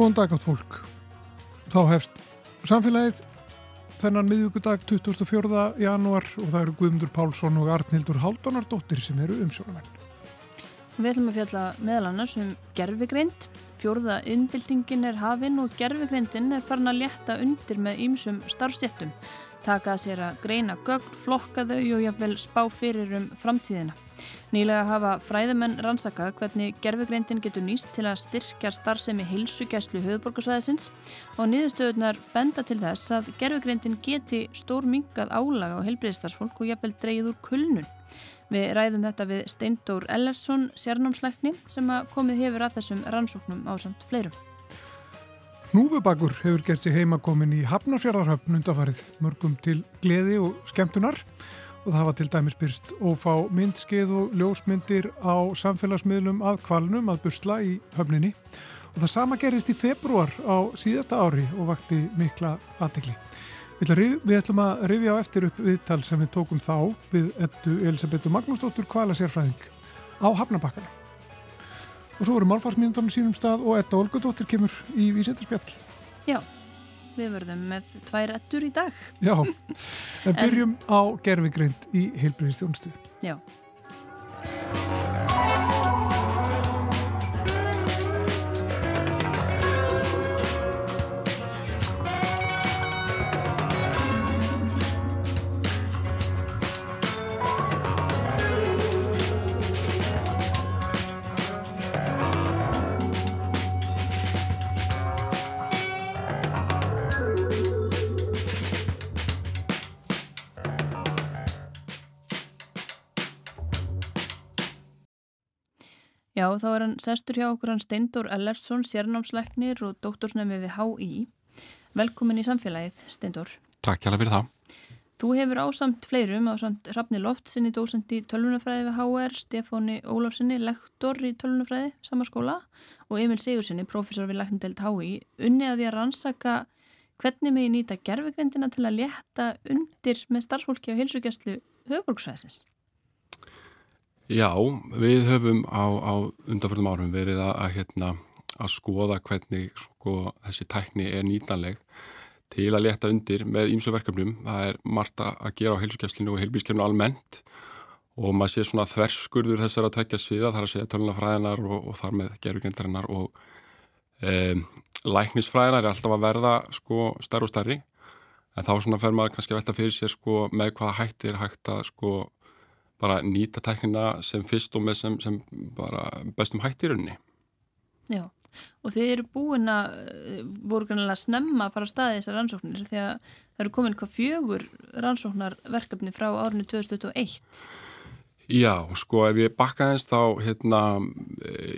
Góðan dag átt fólk. Þá hefst samfélagið þennan miðvíkudag 24. janúar og það eru Guðmundur Pálsson og Arnildur Haldunardóttir sem eru umsjónumenn. Við ætlum að fjalla meðal annars um gerfigreind. Fjórða innbyltingin er hafinn og gerfigreindin er farin að létta undir með ýmsum starfstjættum. Taka sér að greina gögn, flokka þau og jáfnvel spá fyrir um framtíðina. Nýlega hafa fræðumenn rannsakað hvernig gerfugreindin getur nýst til að styrkja starfsemi heilsugæslu höfuborgarsvæðisins og niðurstöðunar benda til þess að gerfugreindin geti stór mingað álaga á heilbreyðstarfsfólk og jafnvel dreyður kulnun. Við ræðum þetta við Steindór Ellersson, sérnámslækni sem komið hefur að þessum rannsóknum á samt fleirum. Hnúfubakur hefur gert sig heimakomin í Hafnarfjörðarhöfn undafarið mörgum til gleði og skemmtunar og það var til dæmis byrst ófá myndskeið og ljósmyndir á samfélagsmiðlum að kvalnum að busla í höfninni og það sama gerist í februar á síðasta ári og vakti mikla aðtegli. Við ætlum að rifja á eftir upp viðtal sem við tókum þá við ettu Elisabethu Magnúsdóttur kvala sérfræðing á Hafnabakkana. Og svo eru málfarsmyndanum sínum stað og Etta Olgudóttir kemur í vísendarspjall. Já. Við verðum með tvær ettur í dag. Já, en byrjum en, á gerfigreind í heilbreyðistjónustu. Já. Þá er hann sestur hjá okkur hann Steindór Ellersson, sérnámsleiknir og doktorsnæmi við HÍ. Velkomin í samfélagið, Steindór. Takk hjá það fyrir það. Þú hefur ásamt fleirum, ásamt Rafni Loftsinni, dósend í tölvunafræði við HR, Stefóni Ólafsinni, lektor í tölvunafræði, samaskóla og Emil Sigursinni, professor við Læknindelt HÍ, unni að því að rannsaka hvernig ég nýta gerfugrindina til að létta undir með starfsfólki á hilsugjastlu höfbruksvæðsins. Já, við höfum á, á undanfjörðum árum verið að, að, hérna, að skoða hvernig sko, þessi tækni er nýtanleg til að leta undir með ímsu verkefnum. Það er margt að gera á heilsugæslinu og heilbískefnu almennt og maður sé svona þverskurður þessar að tækja sviða þar að segja tölunafræðinar og, og þar með gerugrindarinnar og e, læknisfræðinar er alltaf að verða sko starf og starri en þá svona fer maður kannski að velta fyrir sér sko með hvaða hætti er hægt að sko bara nýta tæknina sem fyrst og með sem, sem bara bestum hætti í rauninni. Já, og þið eru búin að eh, voru kannilega snemma að fara að staði þessar rannsóknir því að það eru komin hvað fjögur rannsóknarverkefni frá árinu 2021. Já, sko ef ég bakka eins þá hérna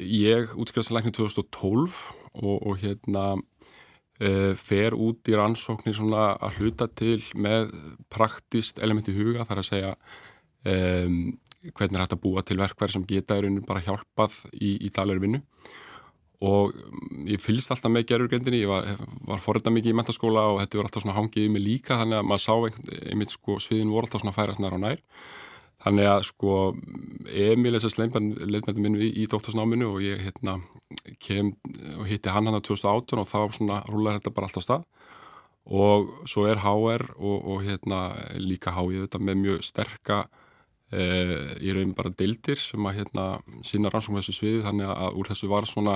ég útskrifaðsleikni 2012 og, og hérna e, fer út í rannsóknir svona að hluta til með praktist elementi huga þar að segja um, hvernig er hægt að búa til verkverð sem geta í rauninu bara hjálpað í, í dalæri vinnu? Og ég fylgst alltaf með gerurgrindinni, ég var, var forrönda mikið í mentaskóla og þetta var alltaf svona hangið í mig líka þannig að maður sá einmitt sko sviðin voru alltaf svona færast nær á nær. Þannig að sko Emil þess að sleimban leitmættum minn í dóttarsnáminu og ég hérna kem og hitti hann hann á 2018 og þá svona rúlar þetta bara alltaf stað. Og svo er HR og, og hérna líka HI þetta með mjög sterka Uh, í raun bara deildir sem að hérna, sína rannsókn þessu sviði þannig að úr þessu var svona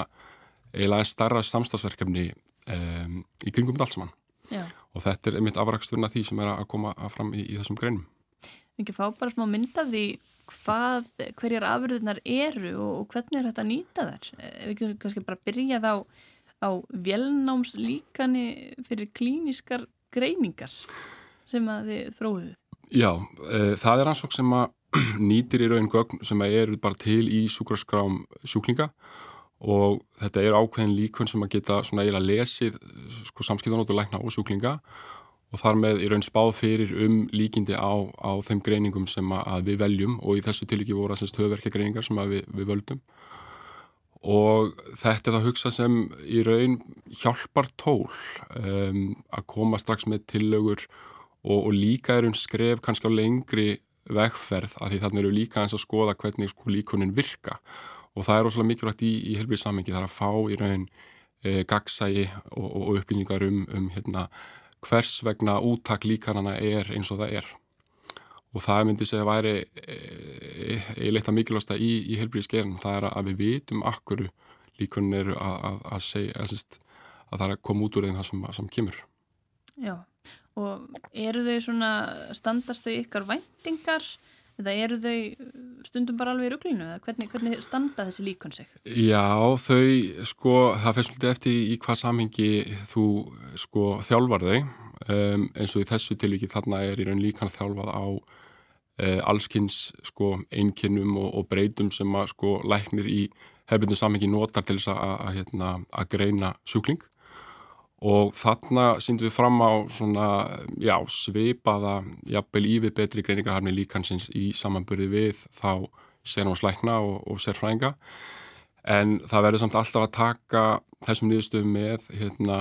eiginlega starra samstagsverkefni um, í kringum dalsmann og þetta er einmitt afraksturna því sem er að koma að fram í, í þessum greinum. Mikið fá bara smá myndaði hvað, hverjar afröðunar eru og, og hvernig er þetta að nýta þær? Ef við kannski bara byrja þá á velnámslíkani fyrir klíniskar greiningar sem að þið þróðuð. Já, uh, það er ansvokk sem að nýtir í raun gögn sem eru bara til í sjúkraskrám sjúklinga og þetta er ákveðin líkun sem að geta svona eiginlega lesið sko, samskiptanótu lækna og sjúklinga og þar með í raun spáð fyrir um líkindi á, á þeim greiningum sem að við veljum og í þessu tilíki voru að höfverkja greiningar sem við, við völdum. Og þetta er það að hugsa sem í raun hjálpar tól um, að koma strax með tillögur og, og líka er um skref kannski á lengri vegferð að því þannig eru líka eins að skoða hvernig sko líkunin virka. Og það er óslulega mikilvægt í, í helbrið samengi þar að fá í raun e, gagsægi og, og upplýningar um, um hérna, hvers vegna úttak líkanana er eins og það er. Og það myndi segja að væri eiginleitt að mikilvægsta í, í helbriðiskerinn, það er að við vitum akkur líkunni eru að, að, að segja að, að það er að koma út úr þeim það sem, sem kemur. Já, og eru þau svona, standast þau ykkar væntingar? Eða eru þau stundum bara alveg í rugglinu eða hvernig, hvernig standa þessi líkun sig? Já, þau, sko, það fyrir svolítið eftir í hvað samhengi þú, sko, þjálfar þau. Um, eins og í þessu tilviki þarna er í raun líkan þjálfað á uh, allskynns, sko, einkinnum og, og breytum sem að, sko, læknir í hefðbundu samhengi notar til þess að, að, hérna, að greina sjúkling og þarna síndum við fram á svona, já, sveipaða jafnvel ívið betri greiningarhafni líkansins í samanburði við þá sérnámslækna og, og sérfræðinga. En það verður samt alltaf að taka þessum niðurstöfum með hérna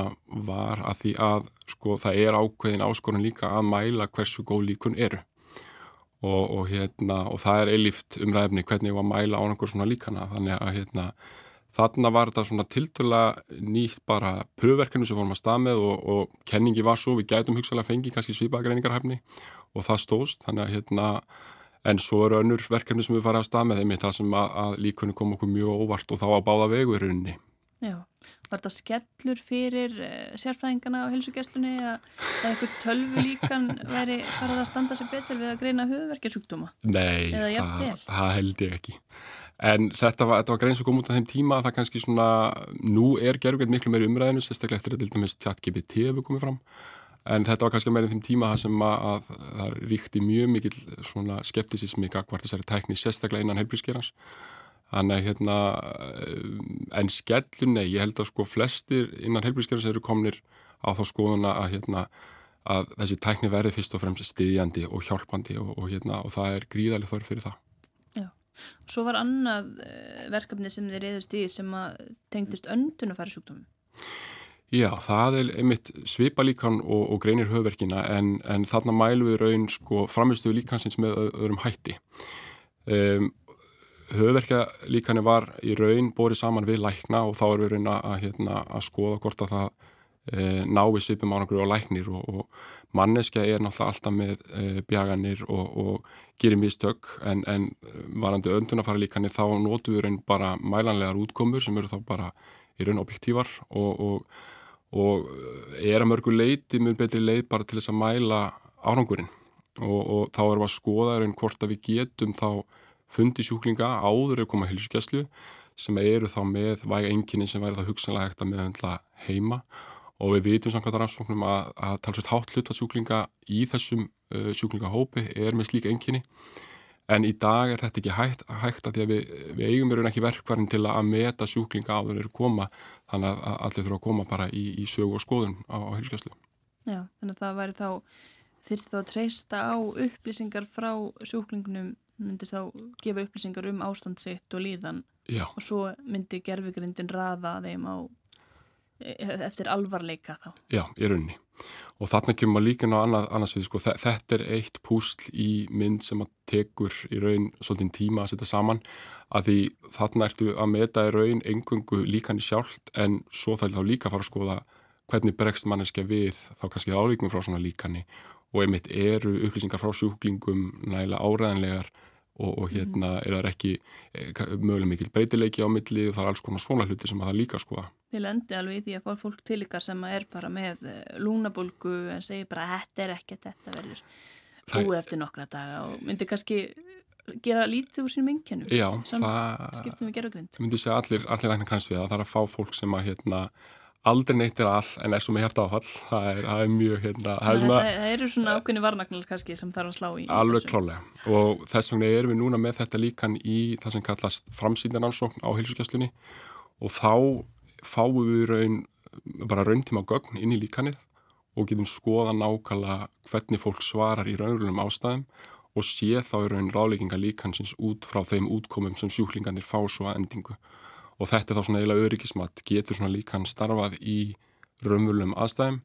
var að því að sko það er ákveðin áskorun líka að mæla hversu góð líkun eru. Og, og, hérna, og það er eilíft umræfni hvernig var að mæla á einhver svona líkana. Þannig að hérna, þarna var þetta svona tiltöla nýtt bara pröfverkinu sem vorum að stað með og, og kenningi var svo, við gætum hugsalega fengið kannski svipaðgreiningarhæfni og það stóðst þannig að hérna en svo eru önnur verkefni sem við farið að stað með þeim það sem að, að líkunni kom okkur mjög óvart og þá að báða vegu í rauninni Já Var þetta skellur fyrir uh, sérfræðingana á helsugjastlunni að eitthvað tölvu líkan væri farið að standa sér betur við að greina höfuverkjarsjúkdóma? Nei, það, það held ég ekki. En þetta var, var grein sem kom út af þeim tíma að það kannski svona, nú er gerðuglega miklu meiri umræðinu, sérstaklega eftir að til dæmis chat-GPT hefur komið fram. En þetta var kannski meira þeim tíma það sem að, að það ríkti mjög mikil svona skeptisismi gagvart þessari tækni sérstaklega innan helbrískerans Þannig að hérna, en skellun, nei, ég held að sko flestir innan heilbríðskerðis eru komnir á þá skoðuna að, hérna, að þessi tækni verði fyrst og fremst stiðjandi og hjálpandi og, og, hérna, og það er gríðarlega þörf fyrir það. Svo var annað eh, verkefni sem þið reyðust í sem tengdist öndun að fara sjúkdómum. Já, það er einmitt svipa líkan og, og greinir höfverkina en, en þarna mælum við raun sko framistuðu líkansins með öðrum hætti. Um, höfverkjalíkani var í raun borið saman við lækna og þá er við raun að, hérna, að skoða hvort að það e, nái svipum árangur og læknir og, og manneskja er náttúrulega alltaf með e, bjaganir og, og gerir mistök en, en varandi öndunafara líkani þá nótu við raun bara mælanlegar útkomur sem eru þá bara í raun objektívar og, og er að mörgu leiti mjög betri leið bara til þess að mæla árangurinn. Og þá erum við að skoða raun hvort að við getum þá fundi sjúklinga áður eða koma hilsugjastlu sem eru þá með væga enginni sem væri það hugsanlega hægt að meðhandla heima. og við vitum samkvæmt rannsóknum að, að talsveit hátt hluta sjúklinga í þessum uh, sjúklingahópi er með slíka enginni en í dag er þetta ekki hægt, hægt að því að við, við eigum verið ekki verkvarinn til að meta sjúklinga áður eru koma þannig að allir þurfa að koma bara í, í sögu og skoðun á, á hilsugjastlu. Já, þannig að það væri þá þurft þá að treysta á upplýsingar frá sjúklingunum myndi þá gefa upplýsingar um ástandsitt og líðan Já. og svo myndi gerfugrindin raða þeim á eftir alvarleika þá. Já, í rauninni. Og þarna kemur maður líka ná annað, annars við, sko, þetta er eitt púsl í mynd sem að tekur í raun svolítið tíma að setja saman að því þarna ertu að meta í raun engungu líkan í sjálft en svo þarf þá líka að fara að skoða hvernig bregst manneskja við þá kannski álíkum frá svona líkani og einmitt eru upplýsingar frá sjúklingum nægilega áræðanlegar og, og hérna mm. er það ekki e, möguleg mikil breytileiki á milli og það er alls konar svona hluti sem það líka skoða. Þið lendi alveg í því að fá fólk til ykkar sem er bara með e, lúnabólgu en segir bara þetta er ekkert, þetta verður búið eftir nokkra daga og myndir kannski gera lítið úr sínum engjönum. Já, það skiptum við gerðugrind. Myndir segja allir, allir rækna kannski við að það er að fá fólk sem að hérna aldrei neitt er all en er svo með hjarta áfall það er, það er mjög hérna það, svona, það eru svona ákveðni varnagnar kannski sem þarf að slá í alveg klálega og þess vegna erum við núna með þetta líkan í það sem kallast framsýndanansókn á heilsugjastlunni og þá fáum við raun bara rauntíma gögn inn í líkanið og getum skoða nákvæmlega hvernig fólk svarar í raunrunum ástæðum og sé þá í raun ráleikinga líkansins út frá þeim útkomum sem sjúklingarnir fá svo að endingu og þetta er þá svona eiginlega öryggismat getur svona líkan starfað í raunvöldum aðstæðum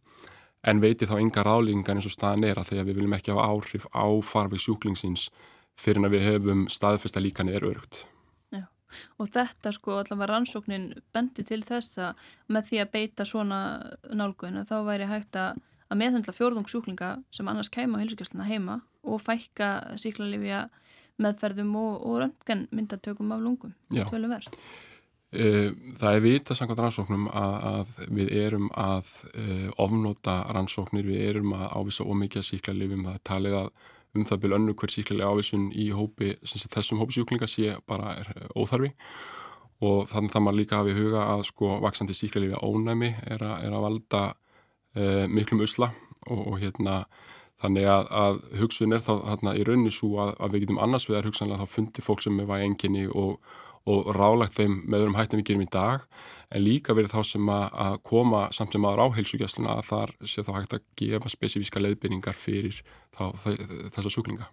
en veiti þá ynga ráðlingar eins og staðan er að að við viljum ekki hafa áhrif á farfi sjúklingsins fyrir að við hefum staðfesta líkan er örugt. Og þetta sko allavega rannsóknin bendi til þess að með því að beita svona nálguðinu þá væri hægt að, að meðhendla fjórðungssjúklinga sem annars kæma á hilsugjastluna heima og fækka síklarlifja meðferðum og, og röntgen myndatökum af lungum. Eh, það er vita samkvæmt rannsóknum að, að við erum að uh, ofnóta rannsóknir, við erum að ávisa ómikið síklarlifum, það er talið að um það byrju önnu hver síklarlega ávísun í hópi, þessum hópisjúklinga sé bara er óþarfi. Og þannig það maður líka hafi huga að sko vaksandi síklarlifi ónæmi er, a, er að valda uh, miklum usla. Og, og hérna þannig að, að hugsun er þá þarna í rauninni svo að, að við getum annars vegar hugsanlega þá fundi fólk sem er væg enginni og og rálagt þeim með öðrum hættum við gerum í dag en líka verið þá sem að, koma samt sem aðra á heilsugjastluna að þar sé þá hægt að gefa spesifíska leiðbyrningar fyrir þá, þessa sjúklinga.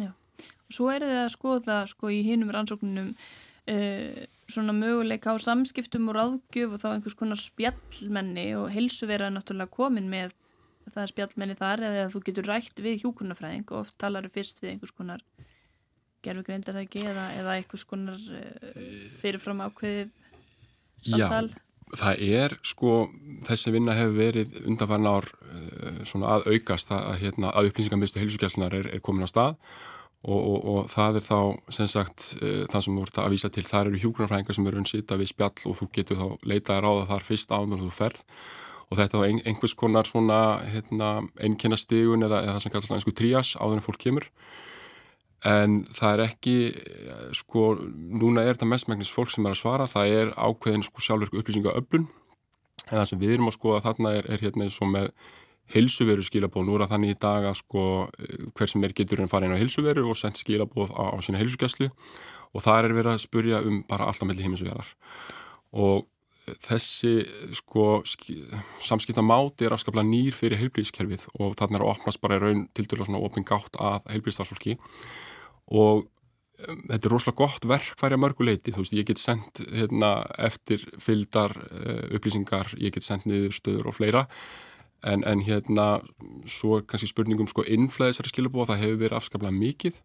Já, og svo er það að skoða sko í hinnum rannsóknunum uh, svona möguleika á samskiptum og ráðgjöf og þá einhvers konar spjallmenni og heilsuvera er náttúrulega komin með það spjallmenni þar eða þú getur rætt við hjúkurnafræðing og oft talar þau fyrst við einhvers konar gerfugreind er það ekki eða, eða eitthvað skonar uh, fyrirfram ákveðið samtal? Já, það er sko, þessi vinna hefur verið undanfærin ár uh, svona að aukast. Að, hérna, að upplýsingarmiðstu heilsugjastlunar er, er komin á stað og, og, og það er þá sem sagt uh, það sem þú vart að vísa til, þar eru hjúgrunarfræðingar sem eru unnsýta við spjall og þú getur þá leitaði ráða þar fyrst áður þú ferð. Og þetta er einhvers konar svona hérna, einnkynastegun eða, eða það sem kallar einsku trías áður en fólk kemur en það er ekki sko, núna er þetta mestmægnis fólk sem er að svara, það er ákveðin sko sjálfverku upplýsinga öflun en það sem við erum að skoða þarna er, er hérna eins og með hilsuveru skilabóð, nú er það þannig í dag að sko hver sem er getur en fara inn á hilsuveru og sendt skilabóð á, á sína hilsugjæslu og það er verið að spurja um bara alltaf melli heimisverar og þessi sko samskipta máti er afskaplega nýr fyrir heilblíðiskerfið og þarna er að opnast bara í raun til dæla svona opin gátt að heilblíðstarfsfólki og þetta er rosalega gott verk hverja mörguleiti, þú veist, ég get sendt hérna, eftir fyldar uh, upplýsingar, ég get sendt niður stöður og fleira, en, en hérna svo er kannski spurningum sko innflæðisari skilabóð, það hefur verið afskaplega mikið.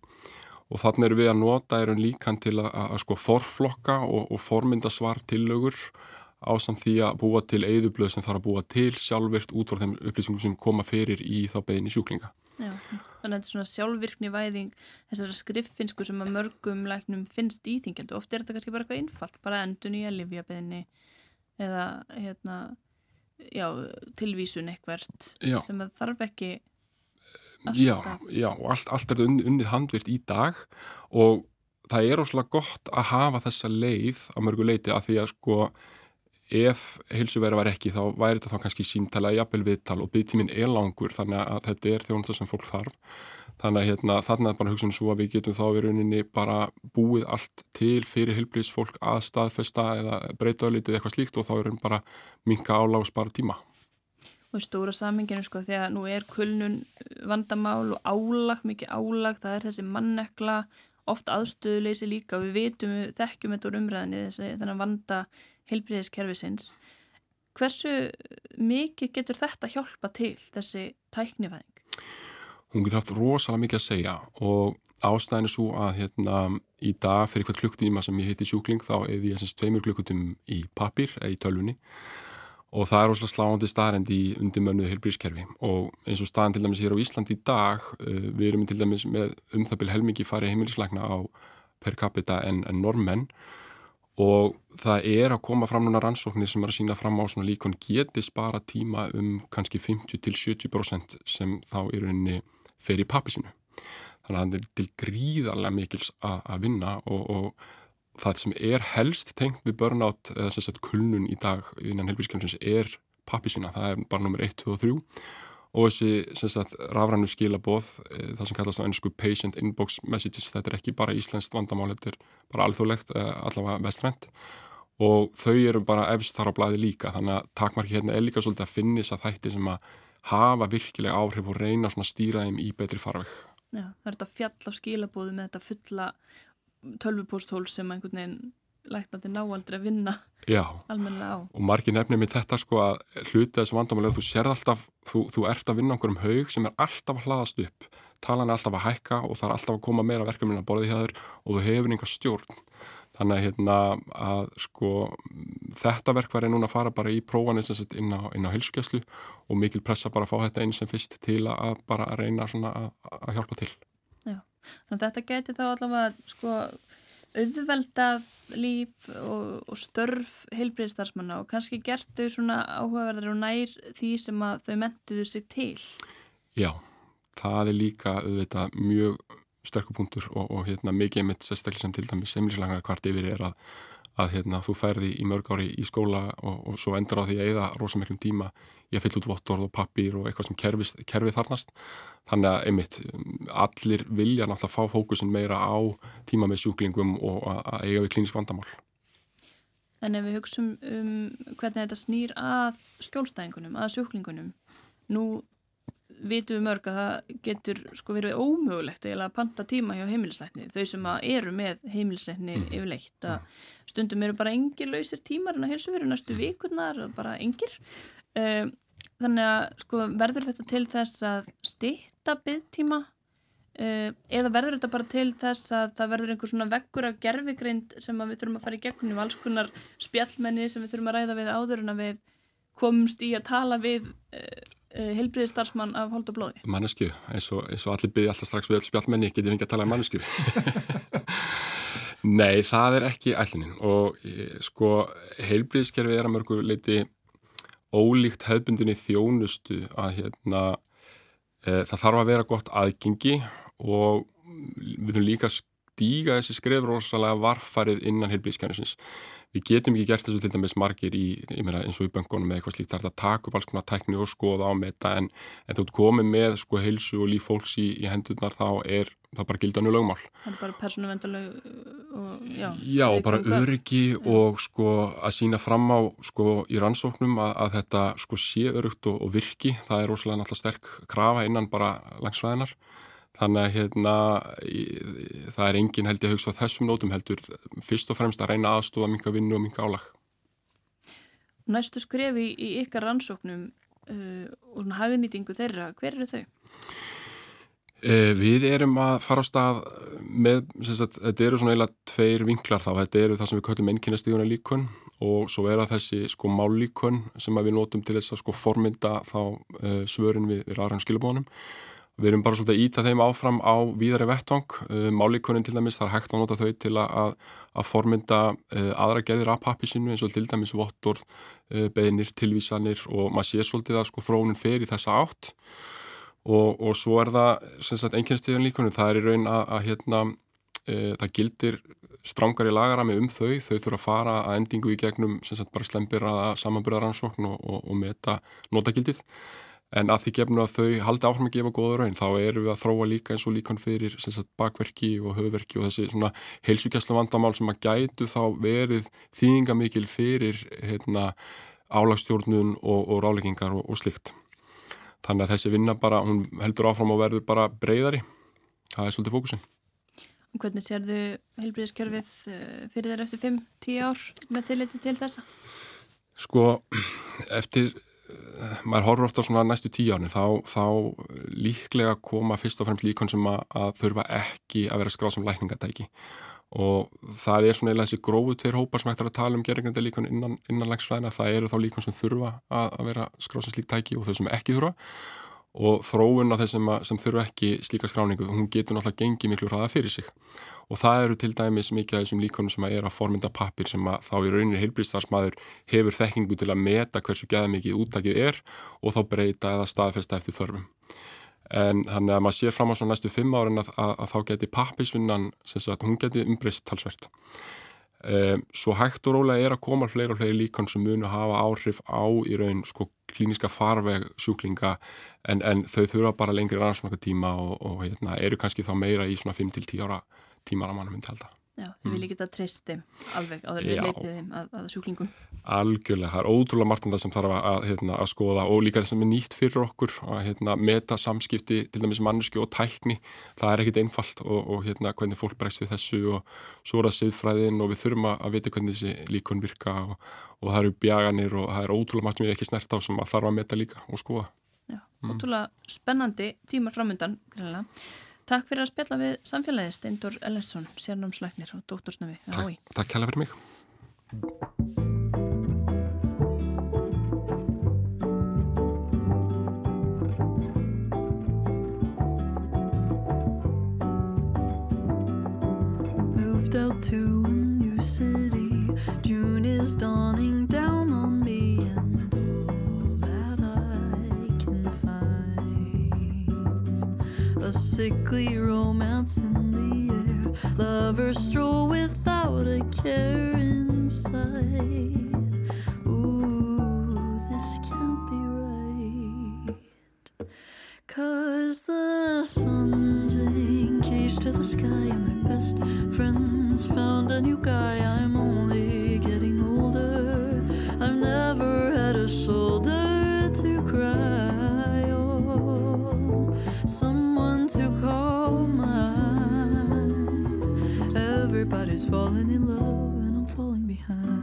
Og þannig eru við að nota erum líkan til að, að, að sko forflokka og, og formynda svar tillögur á samt því að búa til eigðublöð sem þarf að búa til sjálfvirt út frá þeim upplýsingum sem koma fyrir í þá beðinni sjúklinga. Já, þannig að þetta er svona sjálfvirkni væðing þessara skriffinsku sem að mörgum læknum finnst íþingjandi. Oft er þetta kannski bara eitthvað einfalt, bara endun í að livja beðinni eða hérna, já, tilvísun eitthvert já. sem að þarf ekki alltaf. Já, já, allt, allt er unnið handvirt í dag og það er óslulega gott að hafa þessa leið á mörgu leiti að því að sko ef heilsuverið var ekki þá væri þetta þá kannski síntala jafnvel viðtal og byggtíminn er langur þannig að þetta er þjónast sem fólk þarf. Þannig að hérna, þannig að bara hugsa um svo að við getum þá við rauninni bara búið allt til fyrir heilblíðsfólk að staðfesta eða breyta öllitið eitthvað slíkt og þá er rauninni bara minka álag og spara tíma Og í stóra saminginu sko því að nú er kulnun vandamál og álag, mikið álag, það er þessi mannekla oft aðstöðuleysi líka og við vitum, þekkjum þetta úr umræðinni þessi, heilbriðiskerfisins. Hversu mikið getur þetta hjálpa til þessi tæknifæðing? Hún getur haft rosalega mikið að segja og ástæðin er svo að hérna, í dag fyrir hvert klukktíma sem ég heiti sjúkling þá eða ég semst tveimur klukkutum í papir eða í tölvunni og það er rosalega sláandi staðrænd í undirmönnuðu heilbrískerfi og eins og staðan til dæmis hér á Ísland í dag uh, við erum til dæmis með um það byrj helmingi farið heimilisleikna á per capita en, en normenn og það er að koma fram núna rannsóknir sem er að sína fram á svona líkon geti spara tíma um kannski 50-70% sem þá í rauninni fer í pappisinu. Þannig að það er til gríðarlega mikils að, að vinna og, og það sem er helst tengt við burnout eða sagt kulnun í dag innan helbískjörnsins er pappisina. Það er bara nummer 1, 2 og 3 og þessi sagt, rafrannu skilaboð e, það sem kallast á ennsku patient inbox messages þetta er ekki bara íslenskt vandamál þetta er bara alþjóðlegt, e, allavega vestrænt. Og þau eru bara efst þar á blæði líka þannig að takmarki hérna er líka svolítið að finnis að þætti sem að hafa virkilega áhrif og reyna að stýra þeim í betri farveg. Já, það er þetta fjall á skilabóðu með þetta fulla tölvupósthól sem einhvern veginn læknandi náaldri að vinna almenna á. Og margir nefnir með þetta sko að hluti þessu vandamáli er að þú sér alltaf, þú, þú ert að vinna einhverjum haug sem er alltaf að hlaðast upp, talan er alltaf að hækka og það er alltaf að koma meira verkefnin að borði hjá þér og þú hefur einhver stjórn. þannig að, hérna, að sko, þetta verk var núna að fara bara í prófanins inn á, á hilsugjastlu og mikil pressa bara að fá þetta eins sem fyrst til að bara að reyna að, að hjálpa til Já, þannig að þetta geti þá allavega sko auðveldað líf og, og störf heilbreyðstarfsmanna og kannski gert þau svona áhugaverðar og nær því sem að þau mentuðu sig til. Já, það er líka auðvitað mjög sterkupunktur og, og hérna, mikið mitt sérstaklega sem til dæmis semlíslangar hvart yfir er að að hérna, þú færði í mörg ári í skóla og, og svo endur á því að eða rosamökkum tíma ég fyll út vottorð og pappir og eitthvað sem kerfið, kerfið þarnast þannig að einmitt allir vilja náttúrulega fá fókusin meira á tíma með sjúklingum og að, að eiga við klínisk vandamál. En ef við hugsaum um hvernig þetta snýr að skjólstæðingunum, að sjúklingunum nú vitum við mörg að það getur sko verið ómögulegt að panta tíma hjá heimilisleikni þau sem eru með heimilisleikni mm. yfirleitt að mm. stundum eru bara engir lausir tímar en að helsu veru næstu mm. vikurnar bara engir um, þannig að sko verður þetta til þess að stýtta byggtíma uh, eða verður þetta bara til þess að það verður einhver svona veggur af gerfigrind sem við þurfum að fara í gegnum alls konar spjallmenni sem við þurfum að ræða við áður en að við komumst í að tala við uh, Eh, heilbriðistarsmann af hold og blóði? Mannesku, eins og, eins og allir byggja alltaf strax við öll spjallmenni, getið við ekki að tala um mannesku Nei, það er ekki ætlinin og eh, sko heilbriðiskerfi er að mörgu leiti ólíkt hefbundinni þjónustu að hérna e, það þarf að vera gott aðgengi og við þurfum líka að stíga þessi skrefur varfarið innan heilbriðiskerfisins við getum ekki gert þessu til dæmis margir í, meina, eins og í böngunum eða eitthvað slíkt það taka upp alls konar tækni og skoða á með þetta en, en þú komið með sko heilsu og líf fólks í, í hendurnar þá er það bara gildanu lögmál. Það er bara persónuvendaleg og já. Já og bara öryggi ja. og sko að sína fram á sko í rannsóknum að, að þetta sko sé örugt og, og virki það er rosalega náttúrulega sterk krafa innan bara langsvæðinar Þannig að hérna, það er engin held ég að hugsa á þessum nótum heldur fyrst og fremst að reyna aðstóða minga vinnu og minga álag. Næstu skrefi í ykkar rannsóknum uh, og hagnýtingu þeirra, hver eru þau? Uh, við erum að fara á stað með, sagt, þetta eru svona eiginlega tveir vinklar þá, þetta eru það sem við köttum ennkynastíðuna líkun og svo er það þessi sko mállíkun sem við notum til þess að sko formynda þá uh, svörin við, við rarhægum skilabónum Við erum bara svolítið að íta þeim áfram á víðari vettvang, uh, málíkunin til dæmis, er hægt að nota þau til að, að formynda uh, aðra geðir af pappisinu eins og til dæmis vottor, uh, beðinir, tilvísanir og maður sé svolítið að sko þróunin fer í þessa átt. Og, og svo er það einnkjenstíðan líkunum, það er í raun að, að hérna, það gildir strángar í lagarami um þau, þau þurfa að fara að endingu í gegnum sagt, bara slempir að samanbyrðaransókn og, og, og meta notagildið en að því gefnum að þau haldi áfram að gefa góða raun þá eru við að þróa líka eins og líkan fyrir sagt, bakverki og höfverki og þessi svona heilsugjastlu vandamál sem að gætu þá verið þýðingamikil fyrir hérna, álagstjórnun og, og ráleggingar og, og slikt þannig að þessi vinna bara, hún heldur áfram og verður bara breyðari það er svolítið fókusin hvernig sérðu heilbríðiskjörfið eh, fyrir þér eftir 5-10 ár með tilliti til þessa? Sko, eftir maður horfur ofta svona næstu tíu árin þá, þá líklega koma fyrst og fremst líkon sem að, að þurfa ekki að vera skráð sem lækningatæki. Og það er svona eða þessi grófu tveir hópar sem hægt að tala um gerðingandi líkon innan, innan langsfæðina, það eru þá líkon sem þurfa að, að vera skráð sem slíkt tæki og þau sem ekki þurfa og þróun á þessum sem þurfa ekki slíka skráningu, hún getur náttúrulega gengið miklu hraða fyrir sig og það eru til dæmis mikið af þessum líkonum sem er að formynda pappir sem að þá í rauninni heilbríðstarfsmæður hefur þekkingu til að meta hversu gæða mikið úttakið er og þá breyta eða staðfesta eftir þörfum. En þannig að maður sér fram á svo næstu fimm árin að, að, að þá geti pappisvinnan, sem sagt, hún geti umbreyst talsvert. Svo hægt og rólega er að koma fleiri og fleiri líkon sem munu hafa áhrif á í raun sko klíniska farveg sjúklinga en, en þau þurfa bara lengri rannsóknar tíma og, og hérna, eru kannski þá meira í svona 5-10 ára tímar að mann myndi halda. Já, við viljum mm. ekki að treysta alveg á þeirri leipið þeim að, að sjúklingum. Algjörlega, það er ótrúlega margt en það sem þarf að, að, hérna, að skoða og líka það sem er nýtt fyrir okkur að hérna, meta samskipti til dæmis mannesku og tækni, það er ekkit einfalt og, og hérna, hvernig fólk bregst við þessu og svo er það siðfræðin og við þurfum að vita hvernig þessi líkun virka og, og það eru bjaganir og það er ótrúlega margt sem við ekki snert á sem að þarf að meta líka og skoða. Já, mm. ótrúlega spennandi tímar framöndan, greinlega. Takk fyrir að spjalla við samfélagið Steindur Ellersson, sérnámslæknir og dóttorsnafi. Takk, takk hella fyrir mig. Moved out to a new city June is dawning A sickly romance in the air. Lovers stroll without a care inside. Ooh, this can't be right. Cause the sun's engaged to the sky And my best friend's found a new guy. I'm only getting older. I've never had a shoulder to call mine Everybody's falling in love and I'm falling behind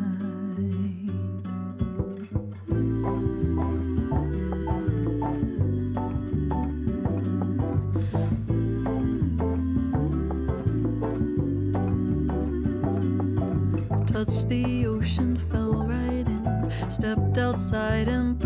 touched the ocean, fell right in. Stepped outside and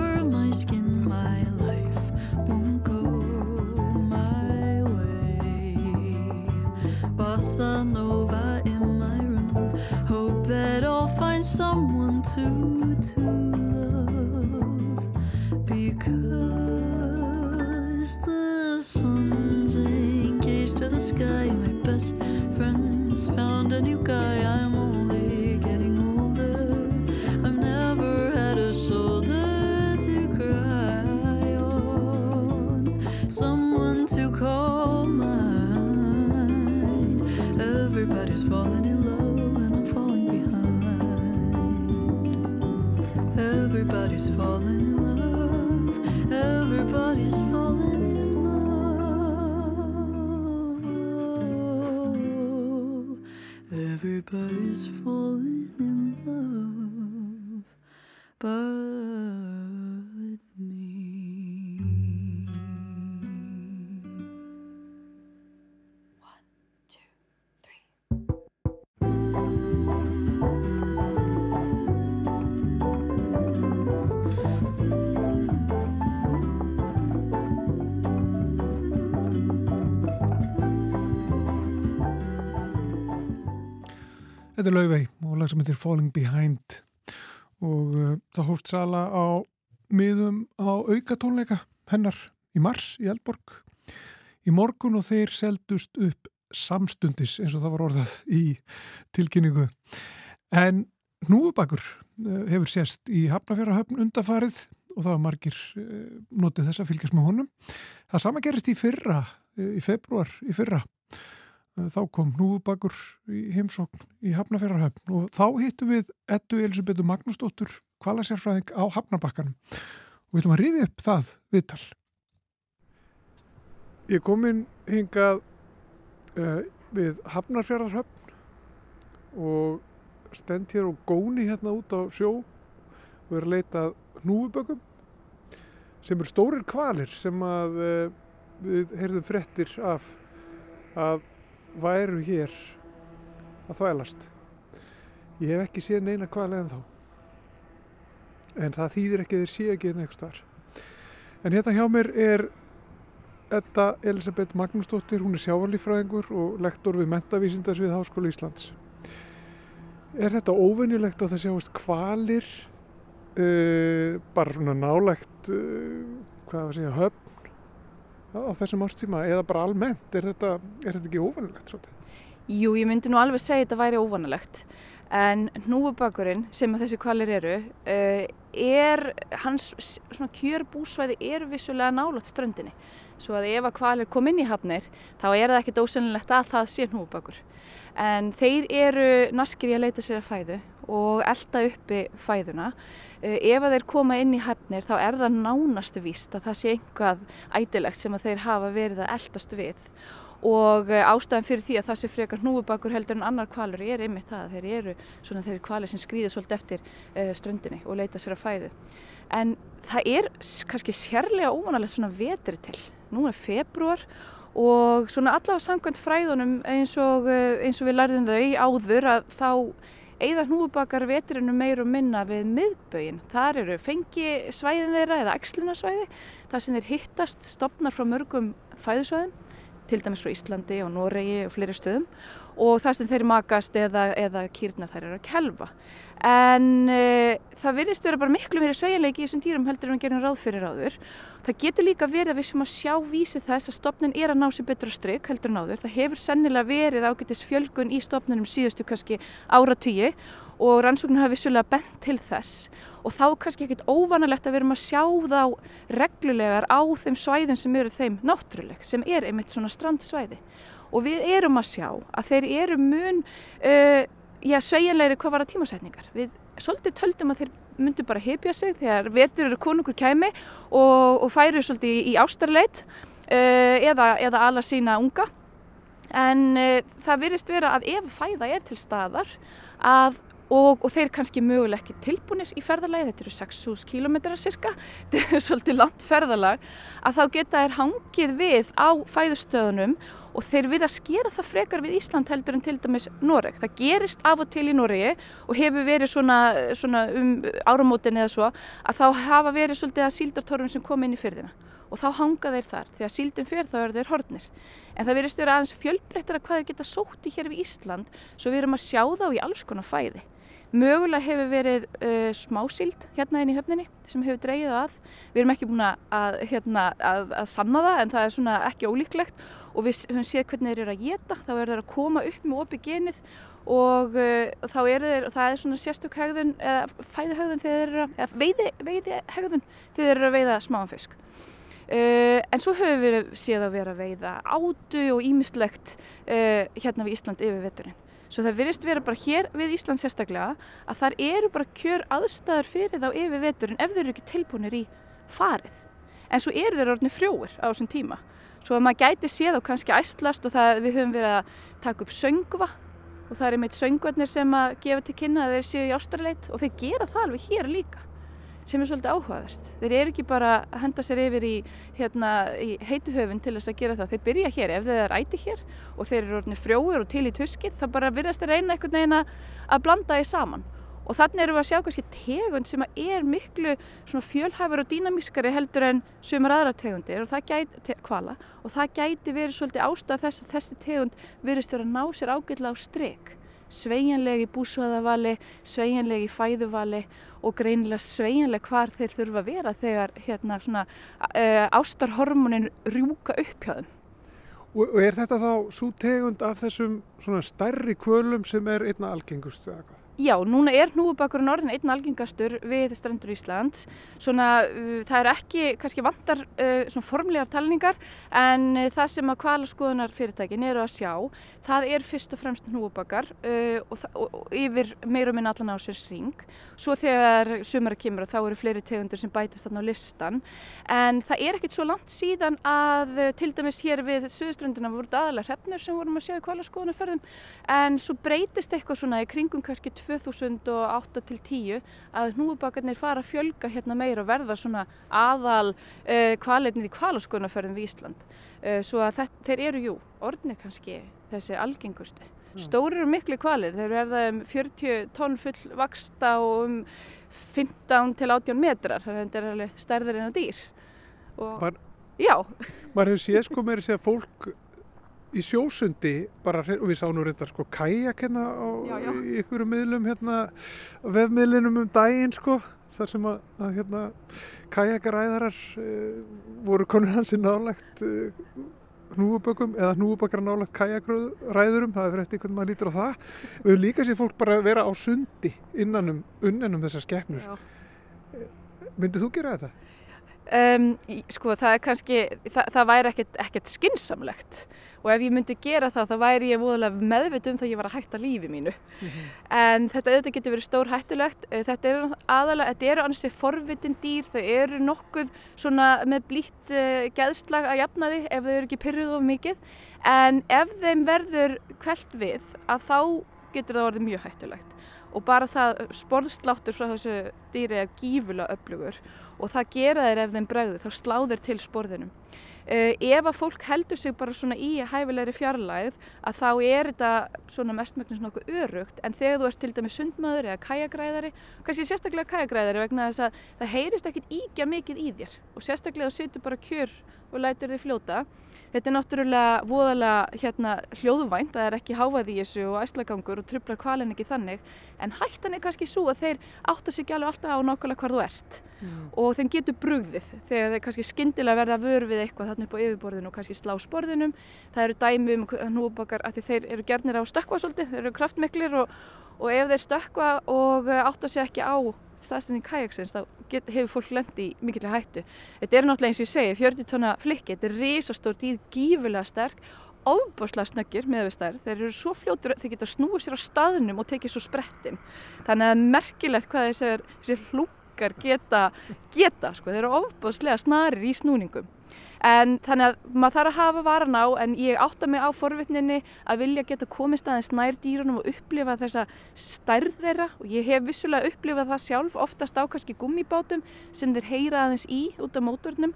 In my room. Hope that I'll find someone to to love. Because the sun's engaged to the sky. My best friend's found a new guy. I'm Everybody's falling in love but Þetta er Laufey og lag sem heitir Falling Behind. Og uh, það hóft sala á miðum á aukatónleika hennar í mars í Eldborg. Í morgun og þeir seldust upp samstundis eins og það var orðað í tilkynningu. En núubakur uh, hefur sérst í Hafnafjörðarhöfn undafarið og það var margir uh, notið þess að fylgjast með honum. Það sama gerist í fyrra uh, í februar í fyrra þá kom núbakur í heimsókn í Hafnafjörðarhöfn og þá hittum við ettu Elisabethu Magnúsdóttur kvalasjárfræðing á Hafnabakkanum og við ætlum að rifi upp það viðtal. Ég kom inn hingað uh, við Hafnarfjörðarhöfn og stend hér og góni hérna út á sjó og er að leita núbökum sem eru stórir kvalir sem að uh, við heyrðum frettir af að væru hér að þvælast. Ég hef ekki séð neina hvaðlega en þá. En það þýðir ekki þeir séu ekki einhver starf. En hérna hjá mér er Edda Elisabeth Magnúsdóttir, hún er sjávarlífræðingur og lektor við mentavísindarsvið Háskóla Íslands. Er þetta óvinnilegt að það sjáast kvalir, uh, bara svona nálægt, uh, hvað var að segja, höfn á þessum árstíma eða bara almennt, er þetta, er þetta ekki óvanilegt svolítið? Jú, ég myndi nú alveg segja þetta væri óvanilegt en hnúfubakurinn sem að þessi kvalir eru uh, er, hans svona kjörbúsvæði er vissulega nálat ströndinni. Svo að ef að kvalir kom inn í hafnir þá er það ekki dósenilegt að það sé hnúfubakur en þeir eru naskir í að leita sér að fæðu og elda uppi fæðuna ef að þeir koma inn í hefnir þá er það nánast víst að það sé einhvað ætilegt sem að þeir hafa verið að eldast við. Og ástæðan fyrir því að það sé frekar hnúfubakur heldur en annar kvalur er einmitt það að þeir eru svona þeir kvalir sem skrýða svolítið eftir ströndinni og leita sér að fæðu. En það er kannski sérlega óvanalegt svona vetri til. Nú er februar og svona allavega samkvæmt fræðunum eins og, eh, eins og við lærðum þau áður að þá eigða hnúfubakar veturinu meir og minna við miðbögin. Þar eru fengi svæðin þeirra eða ekslunasvæði, þar sem þeir hittast stopnar frá mörgum fæðusvæðum, til dæmis frá Íslandi og Noregi og fleiri stöðum og þar sem þeir makast eða, eða kýrnar þær eru að kelfa. En uh, það virðist vera bara miklu meiri sveigjanleiki í þessum dýrum heldur en við gerum ráð fyrir áður. Það getur líka verið að við sem að sjá vísi þess að stopnin er að ná sér betur á stryk heldur en áður. Það hefur sennilega verið ágættis fjölgun í stopninum síðustu kannski áratvíi og rannsóknir hafa vissulega bent til þess og þá kannski ekkit óvanalegt að við erum að sjá þá reglulegar á þeim svæðum sem eru þeim náttúruleg sem er einmitt svona strandsvæði og við erum að sjá að þeir eru mun uh, já, sveigjanlegri hvað var að tímasetningar. Við svolítið töldum að þeir myndu bara hefja sig þegar vetur eru konungur kæmi og, og færu svolítið í, ástarleit uh, eða, eða alla sína unga. En uh, það virðist vera að ef fæða er til staðar að Og, og þeir kannski möguleg ekki tilbúinir í ferðalagi, þetta eru 6.000 km cirka, þetta er svolítið langt ferðalag, að þá geta þeir hangið við á fæðustöðunum og þeir við að skera það frekar við Ísland heldur en til dæmis Noreg. Það gerist af og til í Noregi og hefur verið svona, svona um áramótin eða svo að þá hafa verið svolítið að síldartorfum sem kom inn í fyrðina og þá hanga þeir þar því að síldin fyrir þá eru þeir hornir. En það verist að vera aðeins fjölbreyttara hvað þeir geta sótt í hér við Ísland svo við erum að sjá þá í alls konar fæði. Mögulega hefur verið uh, smásíld hérna inn í höfninni sem hefur dreyið að. Við erum ekki búin að, hérna, að, að sanna það en það er svona ekki ólíklegt og við höfum séð hvernig þeir eru að geta. Þá er þeir að koma upp með opið genið og uh, þá er þeir, það er svona sérstök hegðun eða fæðuhegðun þegar þeir eru að, eða veiði, veiði hegðun þegar þeir eru að veiða smáan fisk. Uh, en svo höfum við séð að vera að veiða ádu og ímislegt uh, hérna við Ísland yfir vetturinn. Svo það virðist vera bara hér við Ísland sérstaklega að þar eru bara kjör aðstæður fyrir þá yfir veturinn ef þeir eru ekki tilbúinir í farið. En svo eru þeir orðinni frjóir á þessum tíma. Svo að maður gæti séð og kannski æstlast og það við höfum verið að taka upp söngva og það er einmitt söngvarnir sem að gefa til kynna að þeir séu í ástraleit og þeir gera það alveg hér líka sem er svolítið áhugavert. Þeir eru ekki bara að henda sér yfir í, hérna, í heituhöfun til þess að gera það. Þeir byrja hér ef þeir er æti hér og þeir eru frjóður og til í tuskið þá bara virðast þeir reyna einhvern veginn að blanda því saman. Og þannig erum við að sjá kannski tegund sem er miklu fjölhæfur og dýnamískari heldur en sumar aðra tegundir og það gæti, te, kvala, og það gæti verið svolítið ástæð þess að þessi tegund virðist verið að ná sér ágjörlega á stryk sveigjanleg í búsvæðavali, sveigjanleg í fæðuvali og greinilega sveigjanleg hvar þeir þurfa að vera þegar hérna, svona, uh, ástarhormonin rjúka upp hjá þeim. Og, og er þetta þá svo tegund af þessum stærri kvölum sem er einna algengust eða hvað? Já, núna er hnúfubakurinn orðin einn algengastur við strendur Íslands. Svona, uh, það er ekki, kannski vantar uh, svona formlegar talningar en uh, það sem að kvalaskoðunar fyrirtækin eru að sjá, það er fyrst og fremst hnúfubakar uh, og, og, og yfir meirum minn allan á sér sring. Svo þegar sumara kemur þá eru fleiri tegundur sem bætast þarna á listan. En það er ekkit svo langt síðan að uh, til dæmis hér við Suðuströnduna voru aðalega hrefnur sem vorum að sjá í kvalaskoðunarferðum en svo breytist eitthvað svona í kringum kannski 2008 til 10 að hnúubakarnir fara að fjölga hérna meira og verða svona aðal uh, kvaletnir í kvalaskonarferðin við Ísland. Uh, svo að þetta, þeir eru, jú, orðinir kannski þessi algengustu. Stórir og miklu kvalir, þeir verða um 40 tonn full vaksta og um 15 til 18 metrar, þannig að þetta er alveg stærðir en að dýr. Og, Var, já. Maður hefur séð sko meira að segja fólk í sjósundi bara, og við sáum nú reyndar sko kajak hérna á já, já. ykkurum miðlum hérna vefmiðlinum um daginn sko þar sem að, að hérna kajakaræðarar uh, voru konur hansi nálegt uh, eh, hnúubökum eða hnúubökar nálegt kajakræðurum það er fyrir eftir hvernig maður lítur á það við höfum líka sér fólk bara vera á sundi innanum, unnenum þessar skeppnur eh, myndið þú gera þetta? Um, sko það er kannski það, það væri ekkert, ekkert skinsamlegt og ef ég myndi gera það þá væri ég voðalega meðvit um það að ég var að hætta lífi mínu. Mm -hmm. en þetta auðvitað getur verið stór hættulegt eh, þetta eru aðalega, þetta eru ansið forvitin dýr, þau eru nokkuð svona með blítt uh, geðslag að jafna því ef þau eru ekki pyrruð of mikið. En ef þeim verður kvelt við að þá getur það orðið mjög hættulegt. Og bara það sporðsláttur frá þessu dýri er gífulega öflugur. Og það gera þeir ef þeim bregður, þá slá þeir til sporðinum. Uh, ef að fólk heldur sig bara svona í hæfilegri fjarlægð að þá er þetta svona mestmögnis nokkuð örugt en þegar þú ert til dæmi sundmaður eða kæjagræðari, kannski sérstaklega kæjagræðari vegna þess að það heyrist ekkit íkja mikið í þér. Og sérstaklega þú situr bara kjör og lætur þið fljóta Þetta er náttúrulega voðalega hérna, hljóðvænt, það er ekki háað í þessu og æslagangur og trublar kvalin ekki þannig en hættan er kannski svo að þeir átta sig alveg alltaf á nákvæmlega hvar þú ert mm. og þeim getur brugðið þegar þeir kannski skindilega verða vör við eitthvað þarna upp á yfirborðinu og kannski slá sporðinum. Það eru dæmi um hnúbakar að þeir eru gerðnir á stökkva svolítið, þeir eru kraftmiklir og, og ef þeir stökkva og átta sig ekki á staðstæðin kajaksins þá get, hefur fólk lendi í mikilvæg hættu. Þetta er náttúrulega eins og ég segi 40 tonna flikki, þetta er risastór dýr, gífulega sterk, ofbáslega snöggir með við stærð. Þeir eru svo fljótur, þeir geta snúið sér á staðnum og tekið svo sprettin. Þannig að merkilegt hvað þessir, hlúkar geta, geta sko, þeir eru ofbáslega snarir í snúningum. En þannig að maður þarf að hafa varan á en ég átta mig á forvitninni að vilja geta komist aðeins nær dýrunum og upplifa þessa stærð þeirra. Og ég hef vissulega upplifað það sjálf oftast á kannski gummibátum sem þeir heyra aðeins í út af mótornum.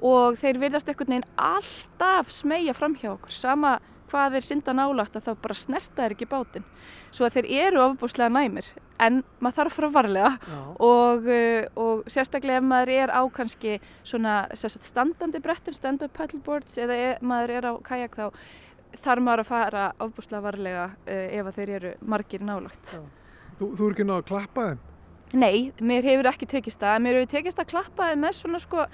Og þeir verðast ekkert neginn alltaf smegja fram hjá okkur. Sama hvað þeir synda nálagt að þá bara snerta þeir ekki bátinn. Svo að þeir eru ofbúslega næmir en maður þarf að fara varlega og, uh, og sérstaklega ef maður er á kannski svona standandi brettum, stand-up paddleboards eða ef maður er á kajak þá þarf maður að fara ofbúslega varlega uh, ef þeir eru margir nálagt. Þú, þú er ekki náðu að klappa þeim? Nei, mér hefur ekki tekist það. Mér hefur tekist að klappa þeim með svona sko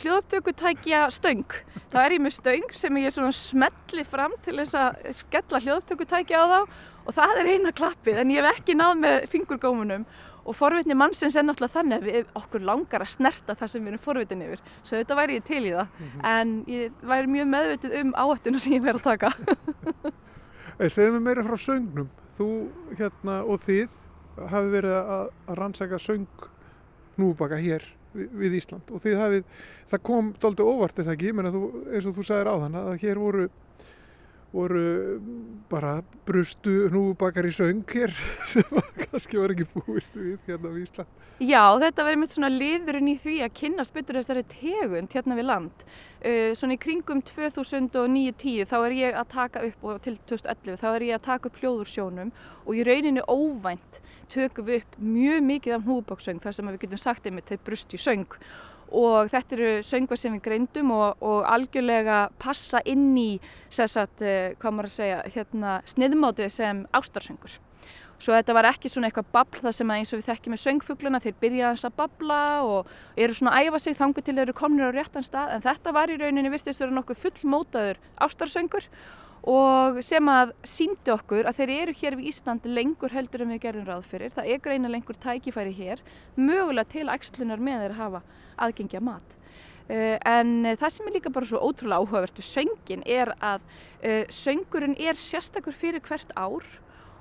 hljóðtökutækja stöng. Þá er ég með stöng sem ég smelli fram til þess að skella hljóðtökutækja á þá og það er eina klappið en ég hef ekki náð með fingurgómunum og forvitni mannsins er náttúrulega þannig að við okkur langar að snerta það sem við erum forvitin yfir. Svo þetta væri ég til í það mm -hmm. en ég væri mjög meðvitið um áhættuna sem ég verið að taka. Segðu mig meira frá söngnum. Þú hérna og þið hafi verið að, að rannsæka söng núbaka hér við Ísland og því hafið, það kom doldið óvart eða ekki, menn að þú, eins og þú sagðir á þann að hér voru, voru bara brustu hnúbakar í söng hér sem kannski var ekki búist við hérna við Ísland. Já, þetta verið mitt svona liðurinn í því að kynna spytur þessari tegund hérna við land. Uh, svona í kringum 2009-10 þá er ég að taka upp og til 2011 þá er ég að taka upp hljóðursjónum og í rauninni óvænt tökum við upp mjög mikið af hnúbóksöng þar sem við getum sagt einmitt þeir brust í söng. Og þetta eru söngar sem við greindum og, og algjörlega passa inn í sagt, uh, hvað maður að segja hérna, sniðmátið sem ástarsöngur. Svo þetta var ekki svona eitthvað babl það sem eins og við þekkjum með söngfugluna þeir byrja að babla og eru svona að æfa sig þangu til þeir eru komnir á réttan stað. En þetta var í rauninni virtist að vera nokkuð fullmótaður ástarsöngur og sem að síndi okkur að þeir eru hér við Ísland lengur heldur en við gerðum ráð fyrir. Það er greina lengur tækifæri hér, mögulega til ægslunar með þeir að hafa aðgengja mat. Uh, en uh, það sem er líka bara svo ótrúlega áhugavert við söngin er að uh, söngurinn er sérstakur fyrir hvert ár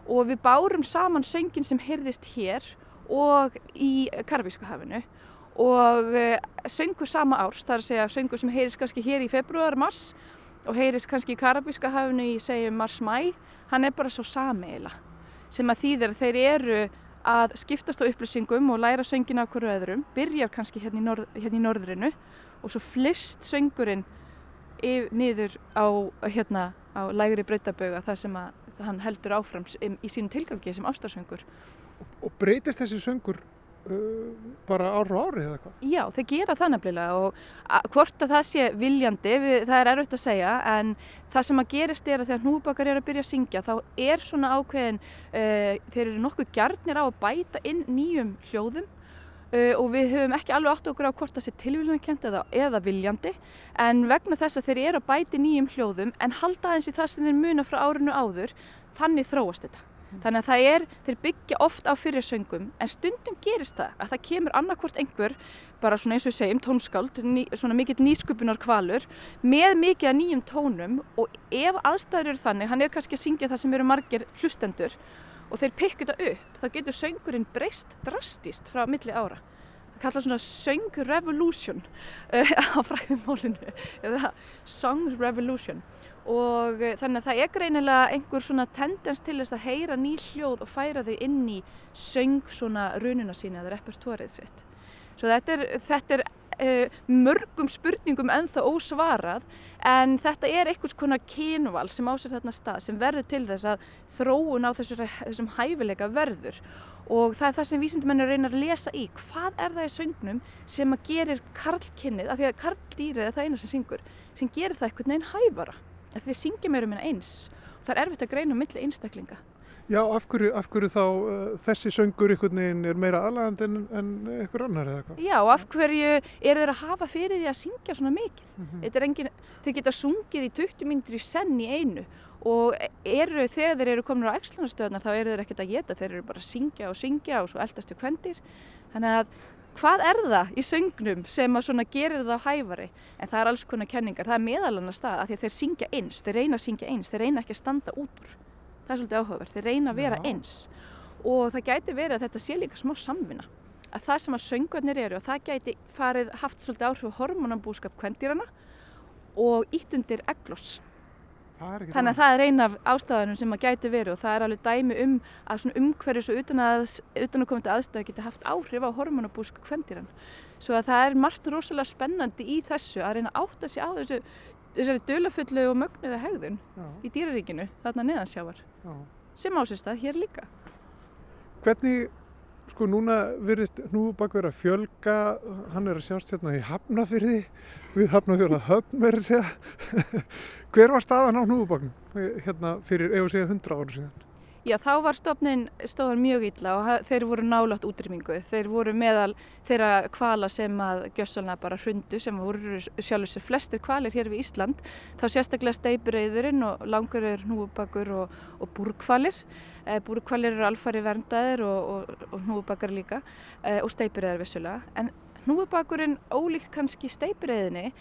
og við bárum saman söngin sem heyrðist hér og í Karabíska hafinu og söngur sama árs, það er að segja söngur sem heyrðist kannski hér í februar, mars og heyrist kannski í Karabíska hafinu í segjum mars-mæ, hann er bara svo sameila sem að þýðir að þeir eru að skiptast á upplýsingum og læra söngina hverju öðrum, byrjar kannski hérna í, norð, hérna í norðrinu og svo flist söngurinn niður á, hérna, á lægri breytaböga þar sem að hann heldur áfram í sínu tilgangi sem ástarsöngur. Og breytist þessi söngur bara ára á ári eða hvað? Já, þeir gera það nefnilega og hvort að það sé viljandi, við, það er erfitt að segja en það sem að gerist er að þegar hnúbakar er að byrja að syngja þá er svona ákveðin, uh, þeir eru nokkuð gjarnir á að bæta inn nýjum hljóðum uh, og við höfum ekki alveg átt okkur á hvort það sé tilvílunarkend eða, eða viljandi en vegna þess að þeir eru að bæta nýjum hljóðum en halda eins í það sem þeir muna frá árinu áður, þannig þróast þetta. Þannig að það er, þeir byggja oft á fyrirsöngum en stundum gerist það að það kemur annarkvort einhver, bara svona eins og við segjum, tónskáld, ný, svona mikill nýskupunar kvalur með mikið að nýjum tónum og ef aðstæður eru þannig, hann er kannski að syngja það sem eru margir hlustendur og þeir pikka þetta upp, þá getur söngurinn breyst drastist frá milli ára. Það kallar svona söng revolution uh, á fræðumólinu, eða song revolution og eh, þannig að það er greinilega einhver svona tendens til þess að heyra ný hljóð og færa þau inn í söng svona rununa sína eða repertórið sitt. Svo þetta er, þetta er uh, mörgum spurningum ennþá ósvarað en þetta er einhvers konar kynval sem ásett þarna stað sem verður til þess að þróun á þessu, þessum hæfileika verður. Og það er það sem vísindumennir reynar að lesa í. Hvað er það í söngnum sem að gerir karlkinnið, af því að karldýrið er það eina sem syngur, sem gerir það einhvern veginn hæfara, því að syngja meira um en eins og það er erfitt að greina um milli einstaklinga Já, af hverju, af hverju þá uh, þessi söngur einhvern veginn er meira aðlægand en, en einhver annar eða hvað? Já, af hverju er þeir að hafa fyrir því að syngja svona mikið? Mm -hmm. engin, þeir geta sungið í 20 mínutur í senn í einu og eru, þegar þeir eru komin á ægslunastöðnar þá eru þeir ekkert að geta, þeir eru bara að syngja og syngja og svo eldast til kvendir. Þannig að hvað er það í söngnum sem að svona gerir það hæfari? En það er alls konar kenningar, það er meðalannar stað að því að þeir syngja eins, þeir reyna að syngja eins, þeir reyna ekki að standa út úr. Það er svolítið áhugaverð, þeir reyna að vera Já. eins. Og það gæti verið að þetta sé líka smá samvinna. Að það sem að söngvarnir eru og það gæti farið haft svolítið áhrif hormonambúskap kvendýrana og ítt undir egloss þannig að það er eina af ástæðanum sem að gæti verið og það er alveg dæmi um að svona umhverjus og utanakomandi aðstæði geti haft áhrif á hormonabúskap kvendýran svo að það er margt rosalega spennandi í þessu að reyna átt að sé á þessu þessari dölafullu og mögnuða hegðun Já. í dýraríkinu þarna neðansjávar Já. sem ásist að hér líka Hvernig, sko núna virðist hnúbak vera að fjölga hann er að sjást hérna í Hafnafyrði við Hafnafjörða höfn verður segja hver var staðan á hnúbaknum hérna fyrir eða segja hundra ára síðan Já, þá var stofnin stofan mjög illa og þeir voru nálátt útrýmingu. Þeir voru meðal þeirra kvala sem að gjössalna bara hrundu sem voru sjálfur sér flestir kvalir hér við Ísland. Þá sérstaklega steipureyðurinn og langurur, hnúubakur og, og búrkvalir. Eh, búrkvalir eru alfari verndaðir og, og, og hnúubakar líka e, og steipureyðar vissulega. En hnúubakurinn ólíkt kannski steipureyðinni,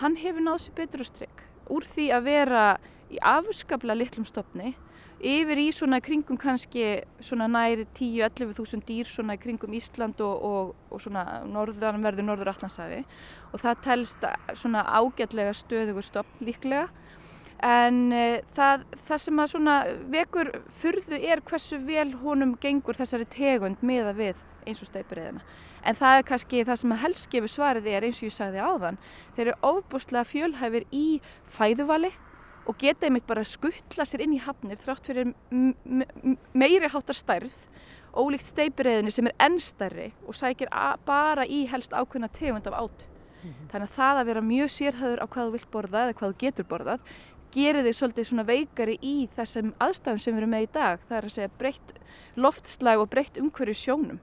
hann hefur náð sér betur á strikk. Úr því að vera í afskapla litlum stofni yfir í svona kringum kannski svona næri 10-11 þúsund dýr svona kringum Ísland og, og, og svona norðanverður norður Allandsafi og það telst svona ágætlega stöðugur stopp líklega en e, það, það sem að svona vekur fyrðu er hversu vel honum gengur þessari tegund meða við eins og steipureyðina en það er kannski það sem helst gefur svarið er eins og ég sagði áðan þeir eru ofbústlega fjölhæfir í fæðuvali og geta einmitt bara skuttla sér inn í hafnir þrátt fyrir meiri háttar stærð ólíkt steipireyðinni sem er ennstærri og sækir bara í helst ákveðna tegund af átu. -hmm. Þannig að það að vera mjög sérhæður á hvað þú vilt borða eða hvað þú getur borðað gerir þig svolítið svona veikari í þessum aðstæðum sem við erum með í dag. Það er að segja breytt loftslag og breytt umhverju sjónum.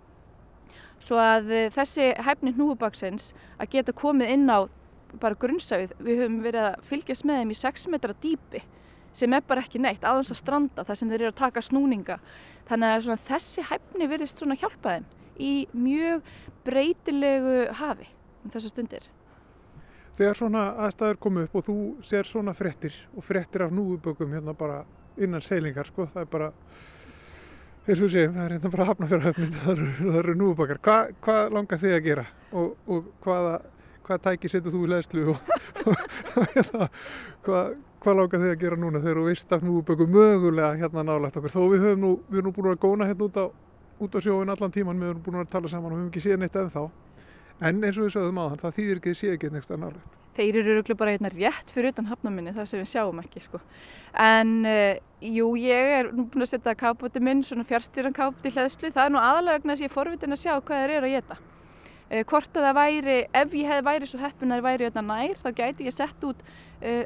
Svo að eh, þessi hæfni hnúubaksins að geta komið inn á bara grunnsæfið, við höfum verið að fylgjast með þeim í 6 metra dýpi sem er bara ekki neitt, aðeins að stranda þar sem þeir eru að taka snúninga þannig að þessi hæfni verist svona hjálpa þeim í mjög breytilegu hafi um þessar stundir Þegar svona aðstæður komu upp og þú ser svona frettir og frettir af núubökum hérna bara innan seilingar sko, það er bara eins og séum, það er hérna bara hafnafjörðarhöfnin það eru núubökar, hvað hva langar þið að gera? Og, og hvaða hvað tæki setur þú í leðslu og, og hérna, hvað, hvað lákar þið að gera núna þegar þú veist að nú bökum mögulega hérna nálægt okkur? Þó við höfum nú, við erum nú búin að góna hérna út á, út á sjóin allan tíman, við erum búin að tala saman og við höfum ekki séð neitt ennþá en eins og við sögum á þann, það þýðir ekki að sé ekki neitt nálægt. Þeir eru röglega bara hérna rétt fyrir utan hafnaminni þar sem við sjáum ekki sko. En uh, jú, ég er nú búin að setja kápoti minn, svona fjárstýran kápoti hlæðslu, það er nú aðalega vegna að ég er forvitin að sjá hvað þeir eru að geta uh, hvort að það væri, ef ég hef væri svo heppin að það væri hérna nær, þá gæti ég sett út uh,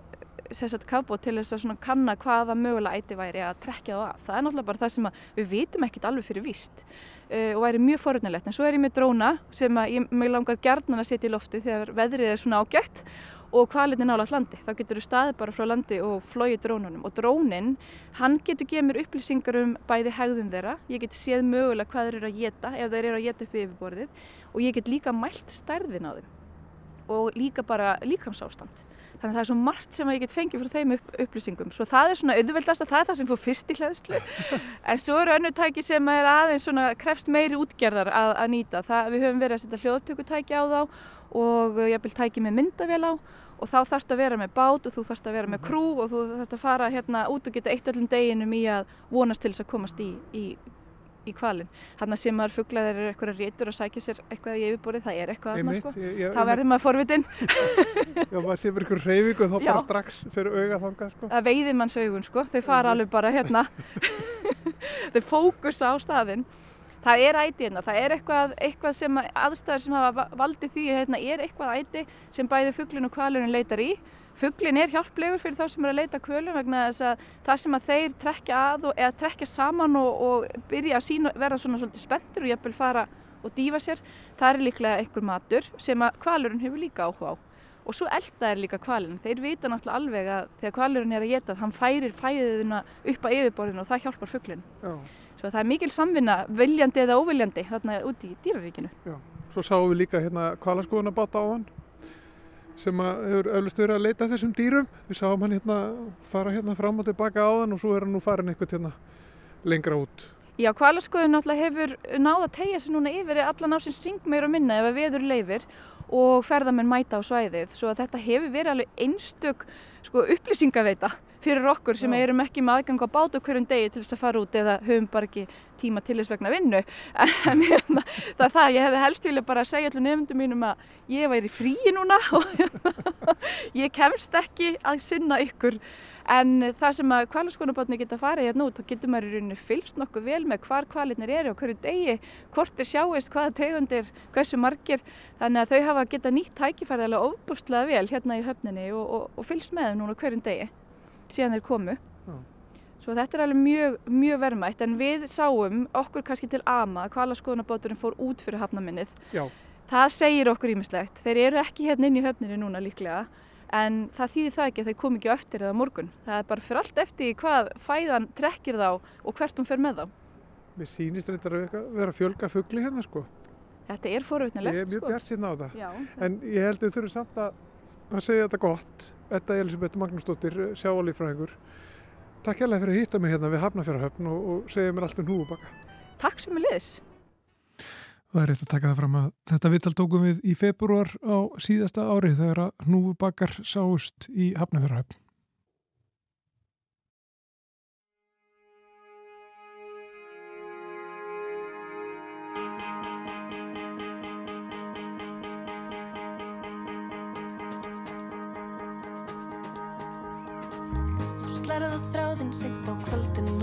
sérstaklega kafbót til þess að kanna hvaða mögulega ætti væri að trekja það að. Það er náttúrulega bara það sem við vitum ekkert alveg fyrir víst uh, og væri mjög forunilegt. En svo er ég með dróna sem ég mig langar gerðnan að setja í lofti þegar veðrið er svona ágætt og hvaðlinni nála hlandi. Þá getur þú staðið bara frá landi og flóið drónunum. Og drónin, hann getur gefið mér upplýsingar um bæði hegðun þeirra. Ég get séð mögulega hvað þeir eru að geta ef þeir eru að geta upp yfirborðið og ég get líka mælt stærðin á þeim og líka bara líkamsástand þannig að það er svo margt sem ég get fengið frá þeim upp, upplýsingum. Svo það er svona auðveldast að það er það sem fór fyrst í hlæðslu en svo eru önnu tæki sem er aðeins svona krefst meiri útgerðar að, að nýta. Það, við höfum verið að setja hljóðtökutæki á þá og ég vil tæki með myndavél á. Og þá þarfst að vera með bát og þú þarfst að vera með krú og þú þarfst að fara hérna út og geta eitt öllum deginum í að vonast til þess að komast í, í í kvalin. Þannig sem maður fugglaðir eru eitthvað réttur að sækja sér eitthvað í yfirborið, það er eitthvað aðna sko. Ég, þá verður maður forvitin. Já, maður sé fyrir eitthvað reyfingu þá bara strax fyrir auga þangað sko. Það veiðir manns augun sko, þau fara alveg bara hérna, þau fókusa á staðinn. Það er æti hérna, það er eitthvað, eitthvað sem aðstæðar sem hafa valdið því að hérna er eitthvað æti sem bæði fugglin og kvalurinn leitar í Fugglin er hjálplegur fyrir þá sem er að leita kvölum vegna þess að það sem að þeir trekja að og, eða trekja saman og, og byrja að sína, verða svona svolítið spenntur og jæfnvel fara og dýfa sér, það er líklega einhver matur sem að kvalurinn hefur líka áhuga á. Og svo elda er líka kvalinn, þeir vita náttúrulega alveg að þegar kvalurinn er að geta það, hann færir fæðiðina upp á yfirborðinu og það hjálpar fugglinn. Svo það er mikil samvinna, viljandi eða óviljandi þarna úti í dýraríkinu. Já. Svo sáum við líka hérna kvalaskoðunabáta á hann sem hefur öllust verið að leita þessum dýrum. Við sáum hann hérna fara hérna fram og tilbaka á þann og svo er hann nú farin eitthvað hérna lengra út. Já, kvalaskuðun náttúrulega hefur náða að tegja sig núna yfir allan á sin string meira minna ef að veður leifir og ferðamenn mæta á svæðið. Svo þetta hefur verið alveg einstök sko, upplýsingaveita fyrir okkur sem erum ekki með aðgang á bátu hverjum degi til þess að fara út eða höfum bara ekki tíma til þess vegna vinnu. En hérna, það er það, ég hefði helst vilja bara segja allir nefndum mínum að ég væri fríi núna og ég kemst ekki að sinna ykkur. En það sem að kvalaskonabotni geta farið hérna út, þá getur maður í rauninu fylgst nokkuð vel með hvar kvalinnir eru og hverju degi, hvort er sjáist, hvaða tegundir, hversu margir. Þannig að þau hafa geta nýtt tækifærið alveg ofbústlega vel hérna í höfninni og, og, og fylgst með þeim núna hverjum degi síðan þeir komu. Já. Svo þetta er alveg mjög, mjög verðmætt en við sáum okkur kannski til ama að hvalaskoðunarbáturinn fór út fyrir hafnaminnið. Já. Það segir okkur ímislegt. Þeir eru ekki hérna inn í höfninu núna líklega en það þýðir það ekki að þeir kom ekki eftir eða morgun. Það er bara fyrir allt eftir hvað fæðan trekkir þá og hvert hún fer með þá. Mér sýnist þetta að vera fjölga fuggli hérna sko. Þetta er forvitnilegt sko. Ég er mjög sko. bjart síðan á það. Já, en ég held að þau þurfum samt að að segja þetta gott. Þetta er Elisabeth Magnúsdóttir, sjáalífræðingur Takk hjálpa fyrir að hýtta mig hérna við Hafnafjörðarhöfn og, og segja mér allt um húbaka Takk sem er liðs Það er eftir að taka það fram að þetta vittal tókum við í februar á síðasta ári þegar að hnúbakar sáust í Hafnafjörðarhöfn þráðin sent á kvöldin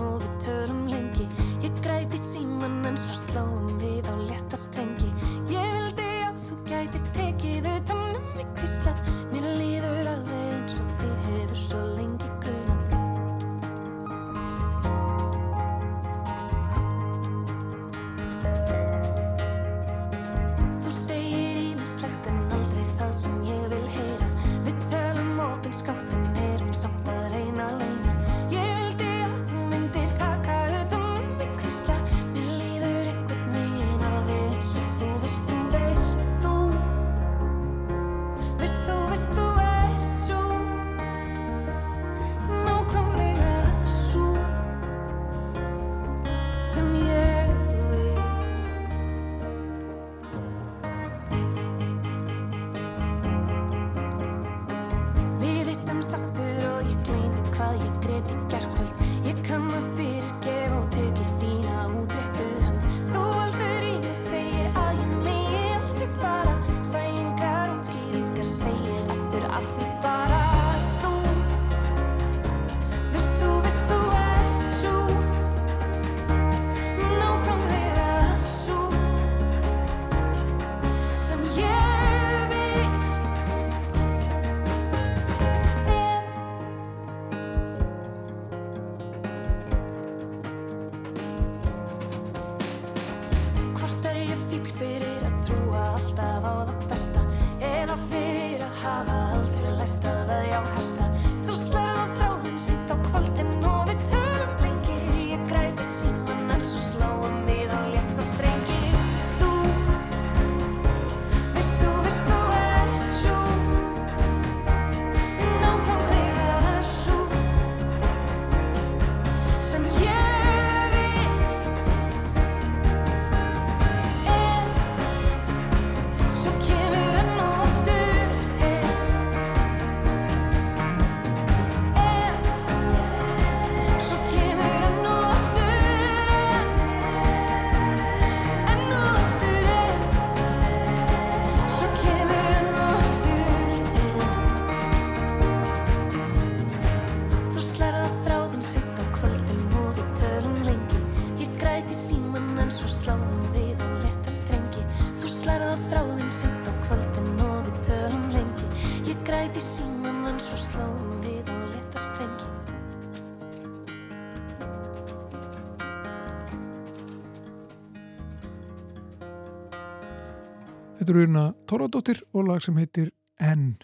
Eru Una Tóradóttir og lag sem heitir N.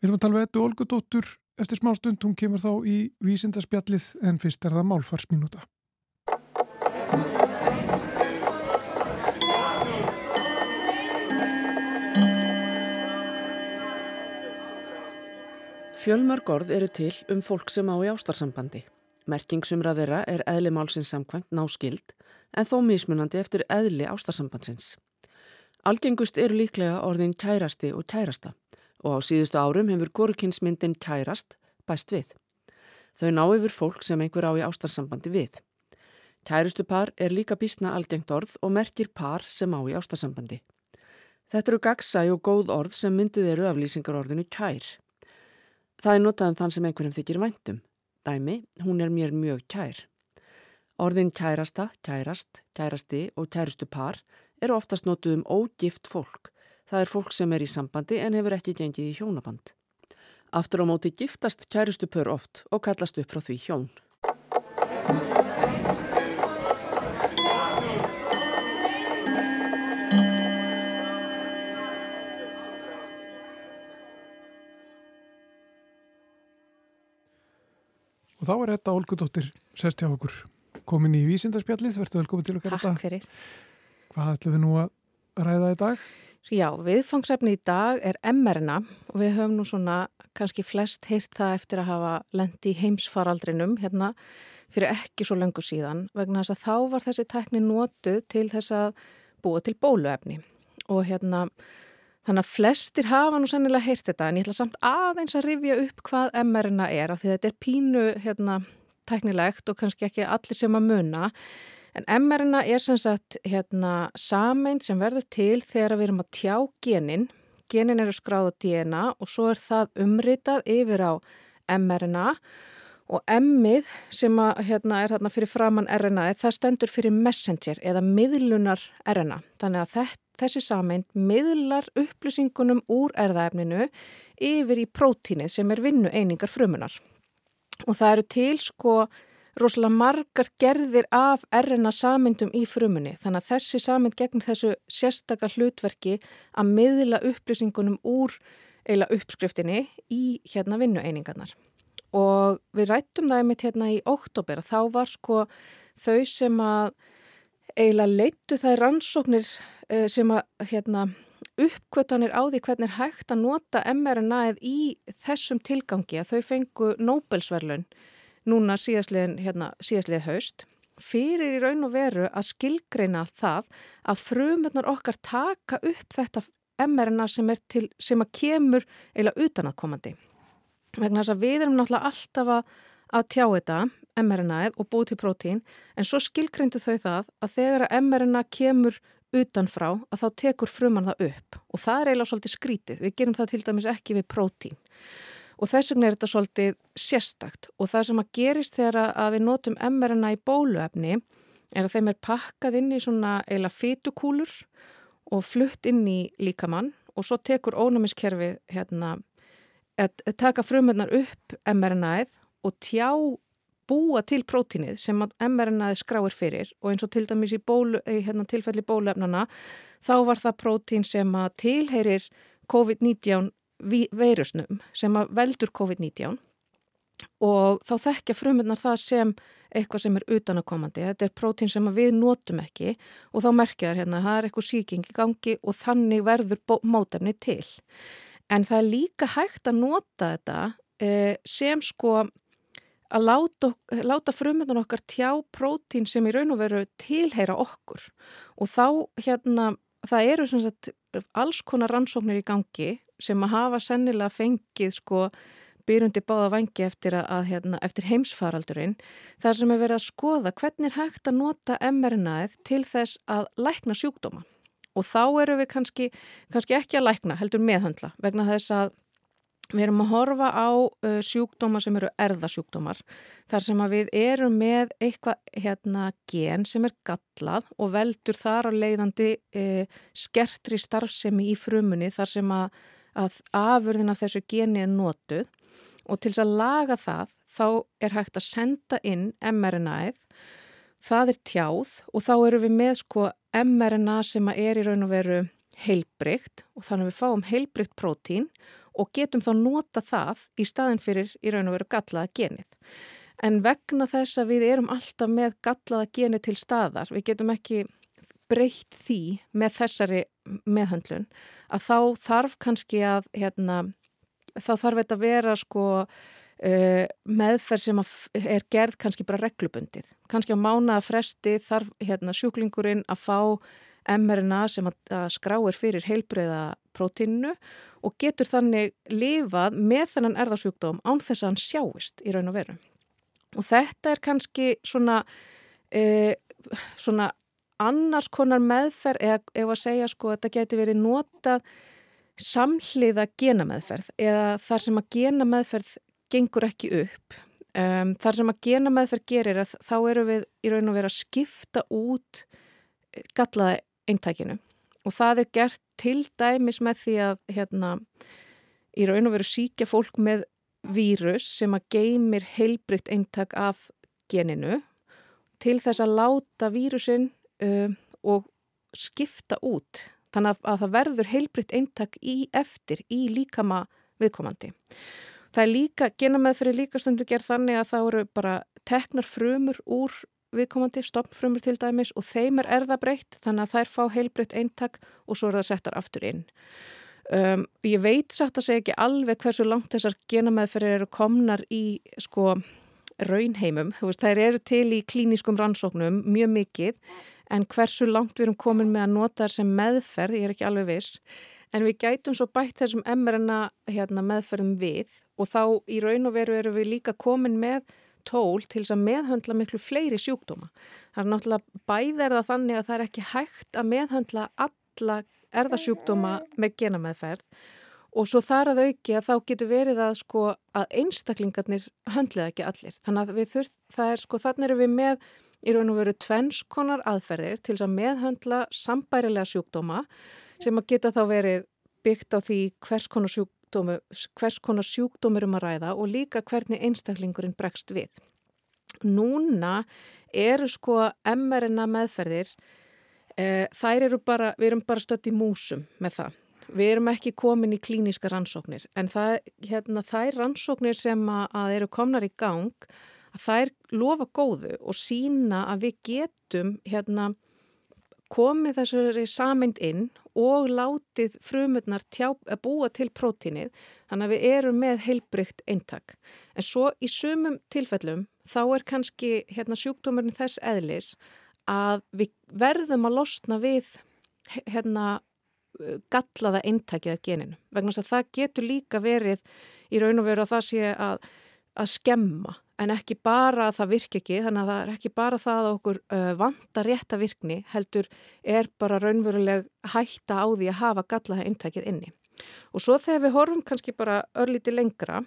Við ætlum að tala við Ettu Olgudóttur eftir smá stund, hún kemur þá í vísindarspjallið en fyrst er það málfarsminúta. Fjölmörg orð eru til um fólk sem á í ástarsambandi. Merkingsumra þeirra er eðli málsins samkvæmt náskild en þó mismunandi eftir eðli ástarsambandsins. Algengust eru líklega orðin kærasti og kærasta og á síðustu árum hefur górukinsmyndin kærast bæst við. Þau ná yfir fólk sem einhver á í ástarsambandi við. Kærustu par er líka bísna algengt orð og merkir par sem á í ástarsambandi. Þetta eru gagsæ og góð orð sem mynduð eru af lýsingarorðinu kær. Það er notað um þann sem einhverjum þykir væntum. Dæmi, hún er mér mjög kær. Orðin kærasta, kærast, kærasti og kærustu par eru oftast notuð um ógift fólk. Það er fólk sem er í sambandi en hefur ekki gengið í hjónaband. Aftur á móti giftast kærustu pör oft og kallast upp frá því hjón. Og þá er þetta Olgudóttir sest hjá okkur komin í vísindarspjallið, verður velkomin til okkar Takk fyrir. Hvað ætlum við nú að ræða í dag? Já, viðfangsefni í dag er mRNA og við höfum nú svona kannski flest heyrt það eftir að hafa lendi í heimsfaraldrinum hérna fyrir ekki svo lengur síðan vegna þess að þá var þessi tækni nótu til þess að búa til bóluefni og hérna þannig að flestir hafa nú sennilega heyrt þetta en ég ætla samt aðeins að rifja upp hvað mRNA er af því þetta er pínu hérna tæknilegt og kannski ekki allir sem að muna En mRNA er sem sagt hérna, sameind sem verður til þegar við erum að tjá genin. Genin eru skráð á DNA og svo er það umritað yfir á mRNA og M-ið sem að, hérna, er hérna, fyrir framann RNA það stendur fyrir messenger eða miðlunar RNA. Þannig að þess, þessi sameind miðlar upplýsingunum úr erðaefninu yfir í prótínið sem er vinnu einingar frumunar. Og það eru til sko rosalega margar gerðir af RNA samyndum í frumunni. Þannig að þessi samynd gegn þessu sérstakar hlutverki að miðla upplýsingunum úr eila uppskriftinni í hérna vinnueiningarnar. Og við rættum það einmitt hérna í oktober að þá var sko þau sem að eila leittu það rannsóknir sem að hérna uppkvötanir á því hvernig er hægt að nota mRNA-ið í þessum tilgangi að þau fengu Nobelsverlun núna síðasliðin hérna, síðaslið haust fyrir í raun og veru að skilgreina það að frumöndar okkar taka upp þetta mRNA sem, til, sem að kemur eila utanakomandi. Vegna þess að við erum náttúrulega alltaf að, að tjá þetta mRNA-ið og búið til prótín en svo skilgreindu þau það að þegar að mRNA kemur utanfrá að þá tekur frumann það upp og það er eiginlega svolítið skrítið. Við gerum það til dæmis ekki við prótín. Og þess vegna er þetta svolítið sérstakt. Og það sem að gerist þegar að við notum mRNA í bóluefni er að þeim er pakkað inn í svona eila fytukúlur og flutt inn í líkamann og svo tekur ónæmiskerfið hérna að taka frumöndar upp mRNA-ið og tjá búa til prótínið sem að mRNA-ið skráir fyrir. Og eins og til dæmis í, bólu, hérna, tilfelli bóluefnana þá var það prótín sem að tilheyrir COVID-19 veirusnum sem að veldur COVID-19 og þá þekkja frumundnar það sem eitthvað sem er utanakomandi. Þetta er prótín sem við notum ekki og þá merkja þær hérna að það er eitthvað síking í gangi og þannig verður mótefni til. En það er líka hægt að nota þetta eh, sem sko að láta, láta frumundnar okkar tjá prótín sem í raun og veru tilheyra okkur og þá hérna það eru sagt alls konar rannsóknir í gangi sem að hafa sennilega fengið sko byrjundi báða vangi eftir, að, að, hérna, eftir heimsfaraldurinn þar sem er verið að skoða hvernig er hægt að nota mRNA-ið til þess að lækna sjúkdóma. Og þá eru við kannski, kannski ekki að lækna, heldur meðhandla vegna þess að við erum að horfa á uh, sjúkdóma sem eru erðasjúkdómar þar sem að við erum með eitthvað hérna gen sem er gallað og veldur þar á leiðandi uh, skertri starfsemi í frumunni þar sem að að afurðin af þessu geni er notuð. Og til þess að laga það þá er hægt að senda inn mRNA-ið, það er tjáð og þá eru við með sko mRNA sem er í raun og veru heilbrygt og þannig að við fáum heilbrygt prótín og getum þá nota það í staðin fyrir í raun og veru gallaða genið. En vegna þess að við erum alltaf með gallaða genið til staðar, við getum ekki breytt því með þessari meðhandlun að þá þarf kannski að hérna, þá þarf þetta að vera sko uh, meðferð sem er gerð kannski bara reglubundið. Kannski á mánaða fresti þarf hérna, sjúklingurinn að fá mRNA sem að, skráir fyrir heilbreyða prótínu og getur þannig lifað með þennan erðarsjúkdóm án þess að hann sjáist í raun og veru. Og þetta er kannski svona, uh, svona annars konar meðferð eða ef að segja sko að þetta geti verið notað samhliða genameðferð eða þar sem að genameðferð gengur ekki upp. Um, þar sem að genameðferð gerir að þá eru við í raun og verið að skipta út gallaða eintækinu og það er gert til dæmis með því að hérna, í raun og verið síkja fólk með vírus sem að geymir heilbrygt eintak af geninu til þess að láta vírusin um, og skipta út þannig að, að það verður heilbritt eintak í eftir í líkama viðkomandi. Það er líka, genameðferði líka stundu gerð þannig að það eru bara teknar frumur úr viðkomandi, stoppfrumur til dæmis og þeim er erðabreitt þannig að þær fá heilbritt eintak og svo er það settar aftur inn. Um, ég veit satt að segja ekki alveg hversu langt þessar genameðferðir eru komnar í sko raunheimum, veist, þær eru til í klíniskum rannsóknum mjög mikið en hversu langt við erum komin með að nota þar sem meðferð, ég er ekki alveg viss, en við gætum svo bætt þessum mRNA hérna, meðferðum við og þá í raun og veru erum við líka komin með tól til þess að meðhöndla miklu fleiri sjúkdóma. Það er náttúrulega bæðerða þannig að það er ekki hægt að meðhöndla alla erðasjúkdóma með genameðferð og svo þar að auki að þá getur verið að sko að einstaklingarnir höndlið ekki allir. Þannig að þurft, er sko þannig erum við með í raun og veru tvennskonar aðferðir til að meðhöndla sambærilega sjúkdóma sem að geta þá verið byggt á því hvers konar, sjúkdómu, hvers konar sjúkdómur um að ræða og líka hvernig einstaklingurinn bregst við. Núna eru sko mRNA meðferðir, e, þær eru bara, við erum bara stött í músum með það. Við erum ekki komin í klíníska rannsóknir en það, hérna, þær rannsóknir sem að, að eru komnar í gang þær lofa góðu og sína að við getum hérna komið þessari samend inn og látið frumurnar tjá, að búa til prótínið þannig að við erum með heilbrygt eintak. En svo í sumum tilfellum þá er kannski hérna, sjúkdómurinn þess eðlis að við verðum að losna við hérna, gallaða eintakið af geninu. Vegna þess að það getur líka verið í raun og veru að það sé að, að skemma en ekki bara að það virk ekki, þannig að það er ekki bara það að okkur uh, vanda rétta virkni, heldur er bara raunveruleg hætta á því að hafa gallaða inntækið inni. Og svo þegar við horfum kannski bara örlíti lengra,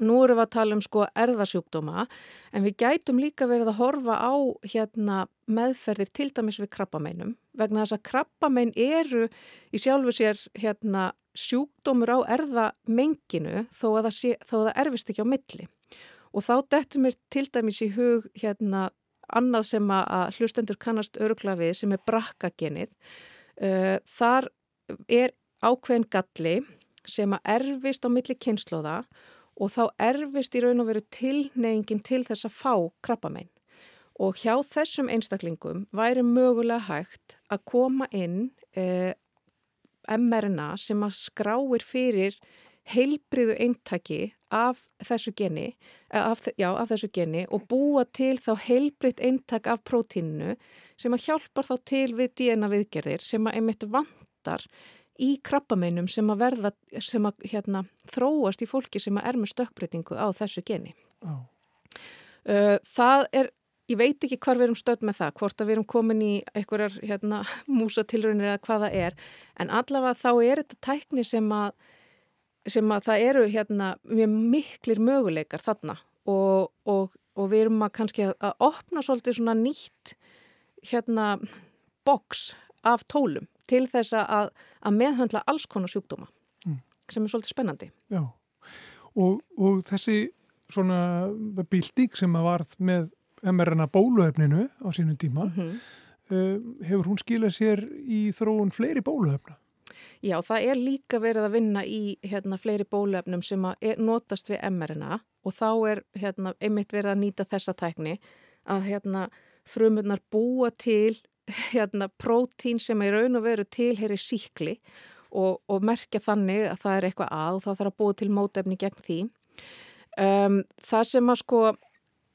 nú erum við að tala um sko erðasjúkdóma, en við gætum líka verið að horfa á hérna meðferðir til dæmis við krabbameinum, vegna þess að krabbamein eru í sjálfu sér hérna sjúkdómur á erðamenginu þó að það, sé, þó að það erfist ekki á milli og þá dettur mér til dæmis í hug hérna annað sem að hlustendur kannast örugla við sem er brakkagenið. Uh, þar er ákveðin galli sem að erfist á milli kynnslóða og þá erfist í raun og veru tilneyingin til þess að fá krabbamein. Og hjá þessum einstaklingum væri mögulega hægt að koma inn uh, mRNA sem að skráir fyrir heilbriðu eintaki af þessu geni, eh, af, já, af þessu geni og búa til þá heilbriðt eintak af prótíninu sem að hjálpar þá til við DNA viðgerðir sem að einmitt vantar í krabbameinum sem að verða, sem að hérna, þróast í fólki sem að er með stökkbreytingu á þessu geni. Oh. Það er, ég veit ekki hvar við erum stödd með það, hvort að við erum komin í einhverjar hérna, músatilrunir eða hvaða er, en allavega þá er þetta tækni sem að sem að það eru hérna mjög miklir möguleikar þarna og, og, og við erum að kannski að, opna svolítið svona nýtt hérna boks af tólum til þess að, að meðhandla alls konar sjúkdóma. Mm. sem er svolítið spennandi. Já, og, og þessi svona bilding sem að varð með mRNA bóluefninu á sínum tíma, mm -hmm. hefur hún skilað sér í þróun fleiri bóluefna? Já, það er líka verið að vinna í hérna, fleiri bóluefnum sem er, notast við mRNA og þá er hérna, einmitt verið að nýta þessa tækni að hérna, frumurnar búa til hérna, prótín sem er raun og veru tilheri síkli og, og merkja þannig að það er eitthvað að og það þarf að búa til mótefni gegn því. Um, það sem að sko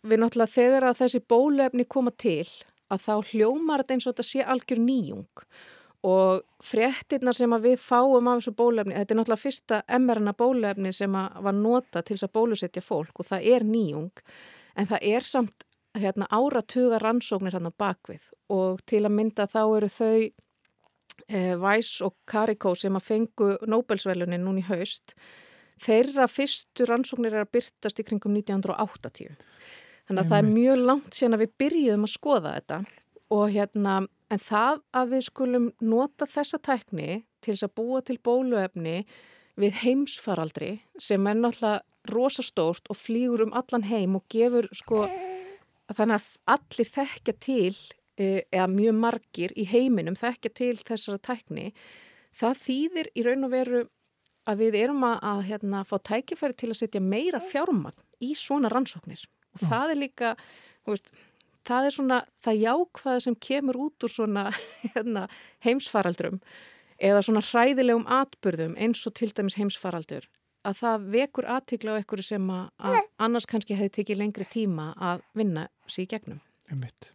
við náttúrulega þegar að þessi bólefni koma til að þá hljómar þetta eins og þetta sé algjör nýjung og fréttinnar sem að við fáum af þessu bólefni, þetta er náttúrulega fyrsta mRNA bólefni sem var nota til þess að bólusetja fólk og það er nýjung en það er samt hérna, áratuga rannsóknir hann á bakvið og til að mynda þá eru þau eh, Weiss og Caricó sem að fengu Nobelsvelunin núni í haust. Þeirra fyrstu rannsóknir er að byrtast í kringum 1980 þannig að það er mjög langt síðan að við byrjuðum að skoða þetta og hérna en það að við skulum nota þessa tækni til þess að búa til bóluefni við heimsfaraldri sem er náttúrulega rosastórt og flýgur um allan heim og gefur sko þannig að allir þekkja til e, eða mjög margir í heiminum þekkja til þessara tækni það þýðir í raun og veru að við erum að, að hérna, fá tækifæri til að setja meira fjármagn í svona rannsóknir og mm. það er líka veist, það er svona það jákvæða sem kemur út úr svona hérna, heimsfaraldrum eða svona hræðilegum atbyrðum eins og til dæmis heimsfaraldur að það vekur aðtikla á einhverju sem að, annars kannski hefði tekið lengri tíma að vinna í gegnum. Einmitt.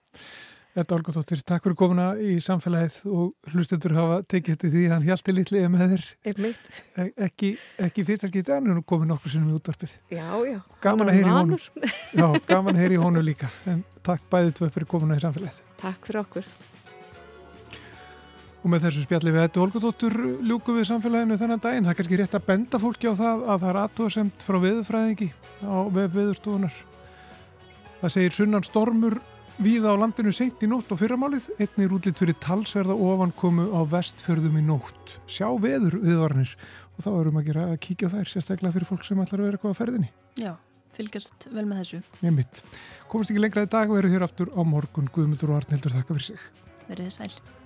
Þetta er Olgatóttir, takk fyrir komuna í samfélagið og hlustendur hafa tekið þetta því hann hjálpti litliðið með þér. E ekki, ekki fyrst að skita en nú komið nokkur sinnum í útvarpið. Já, já. Gaman að heyri honum. Já, gaman að heyri honum líka. En takk bæðið tvö fyrir komuna í samfélagið. Takk fyrir okkur. Og með þessu spjalli við þetta Olgatóttur ljúku við samfélaginu þennan daginn. Það er kannski rétt að benda fólki á það að það er aðtóðasemt frá viðfræðingi á viðstofunar. Það segir sunnan stormur víða á landinu seint í nótt og fyrramálið. Einni er útlýtt fyrir talsverða ofankomu á vestfjörðum í nótt. Sjá veður viðvarnir og þá erum að gera að kíkja á þær sérstaklega fyrir fólk sem ætlar að vera eitthvað á ferðinni. Já, fylgjast vel með þessu. Ég mitt. Komast ekki lengra í dag og eru hér aftur á morgun. Guðmundur og Arnildur, þakka fyrir sig. Verðið sæl.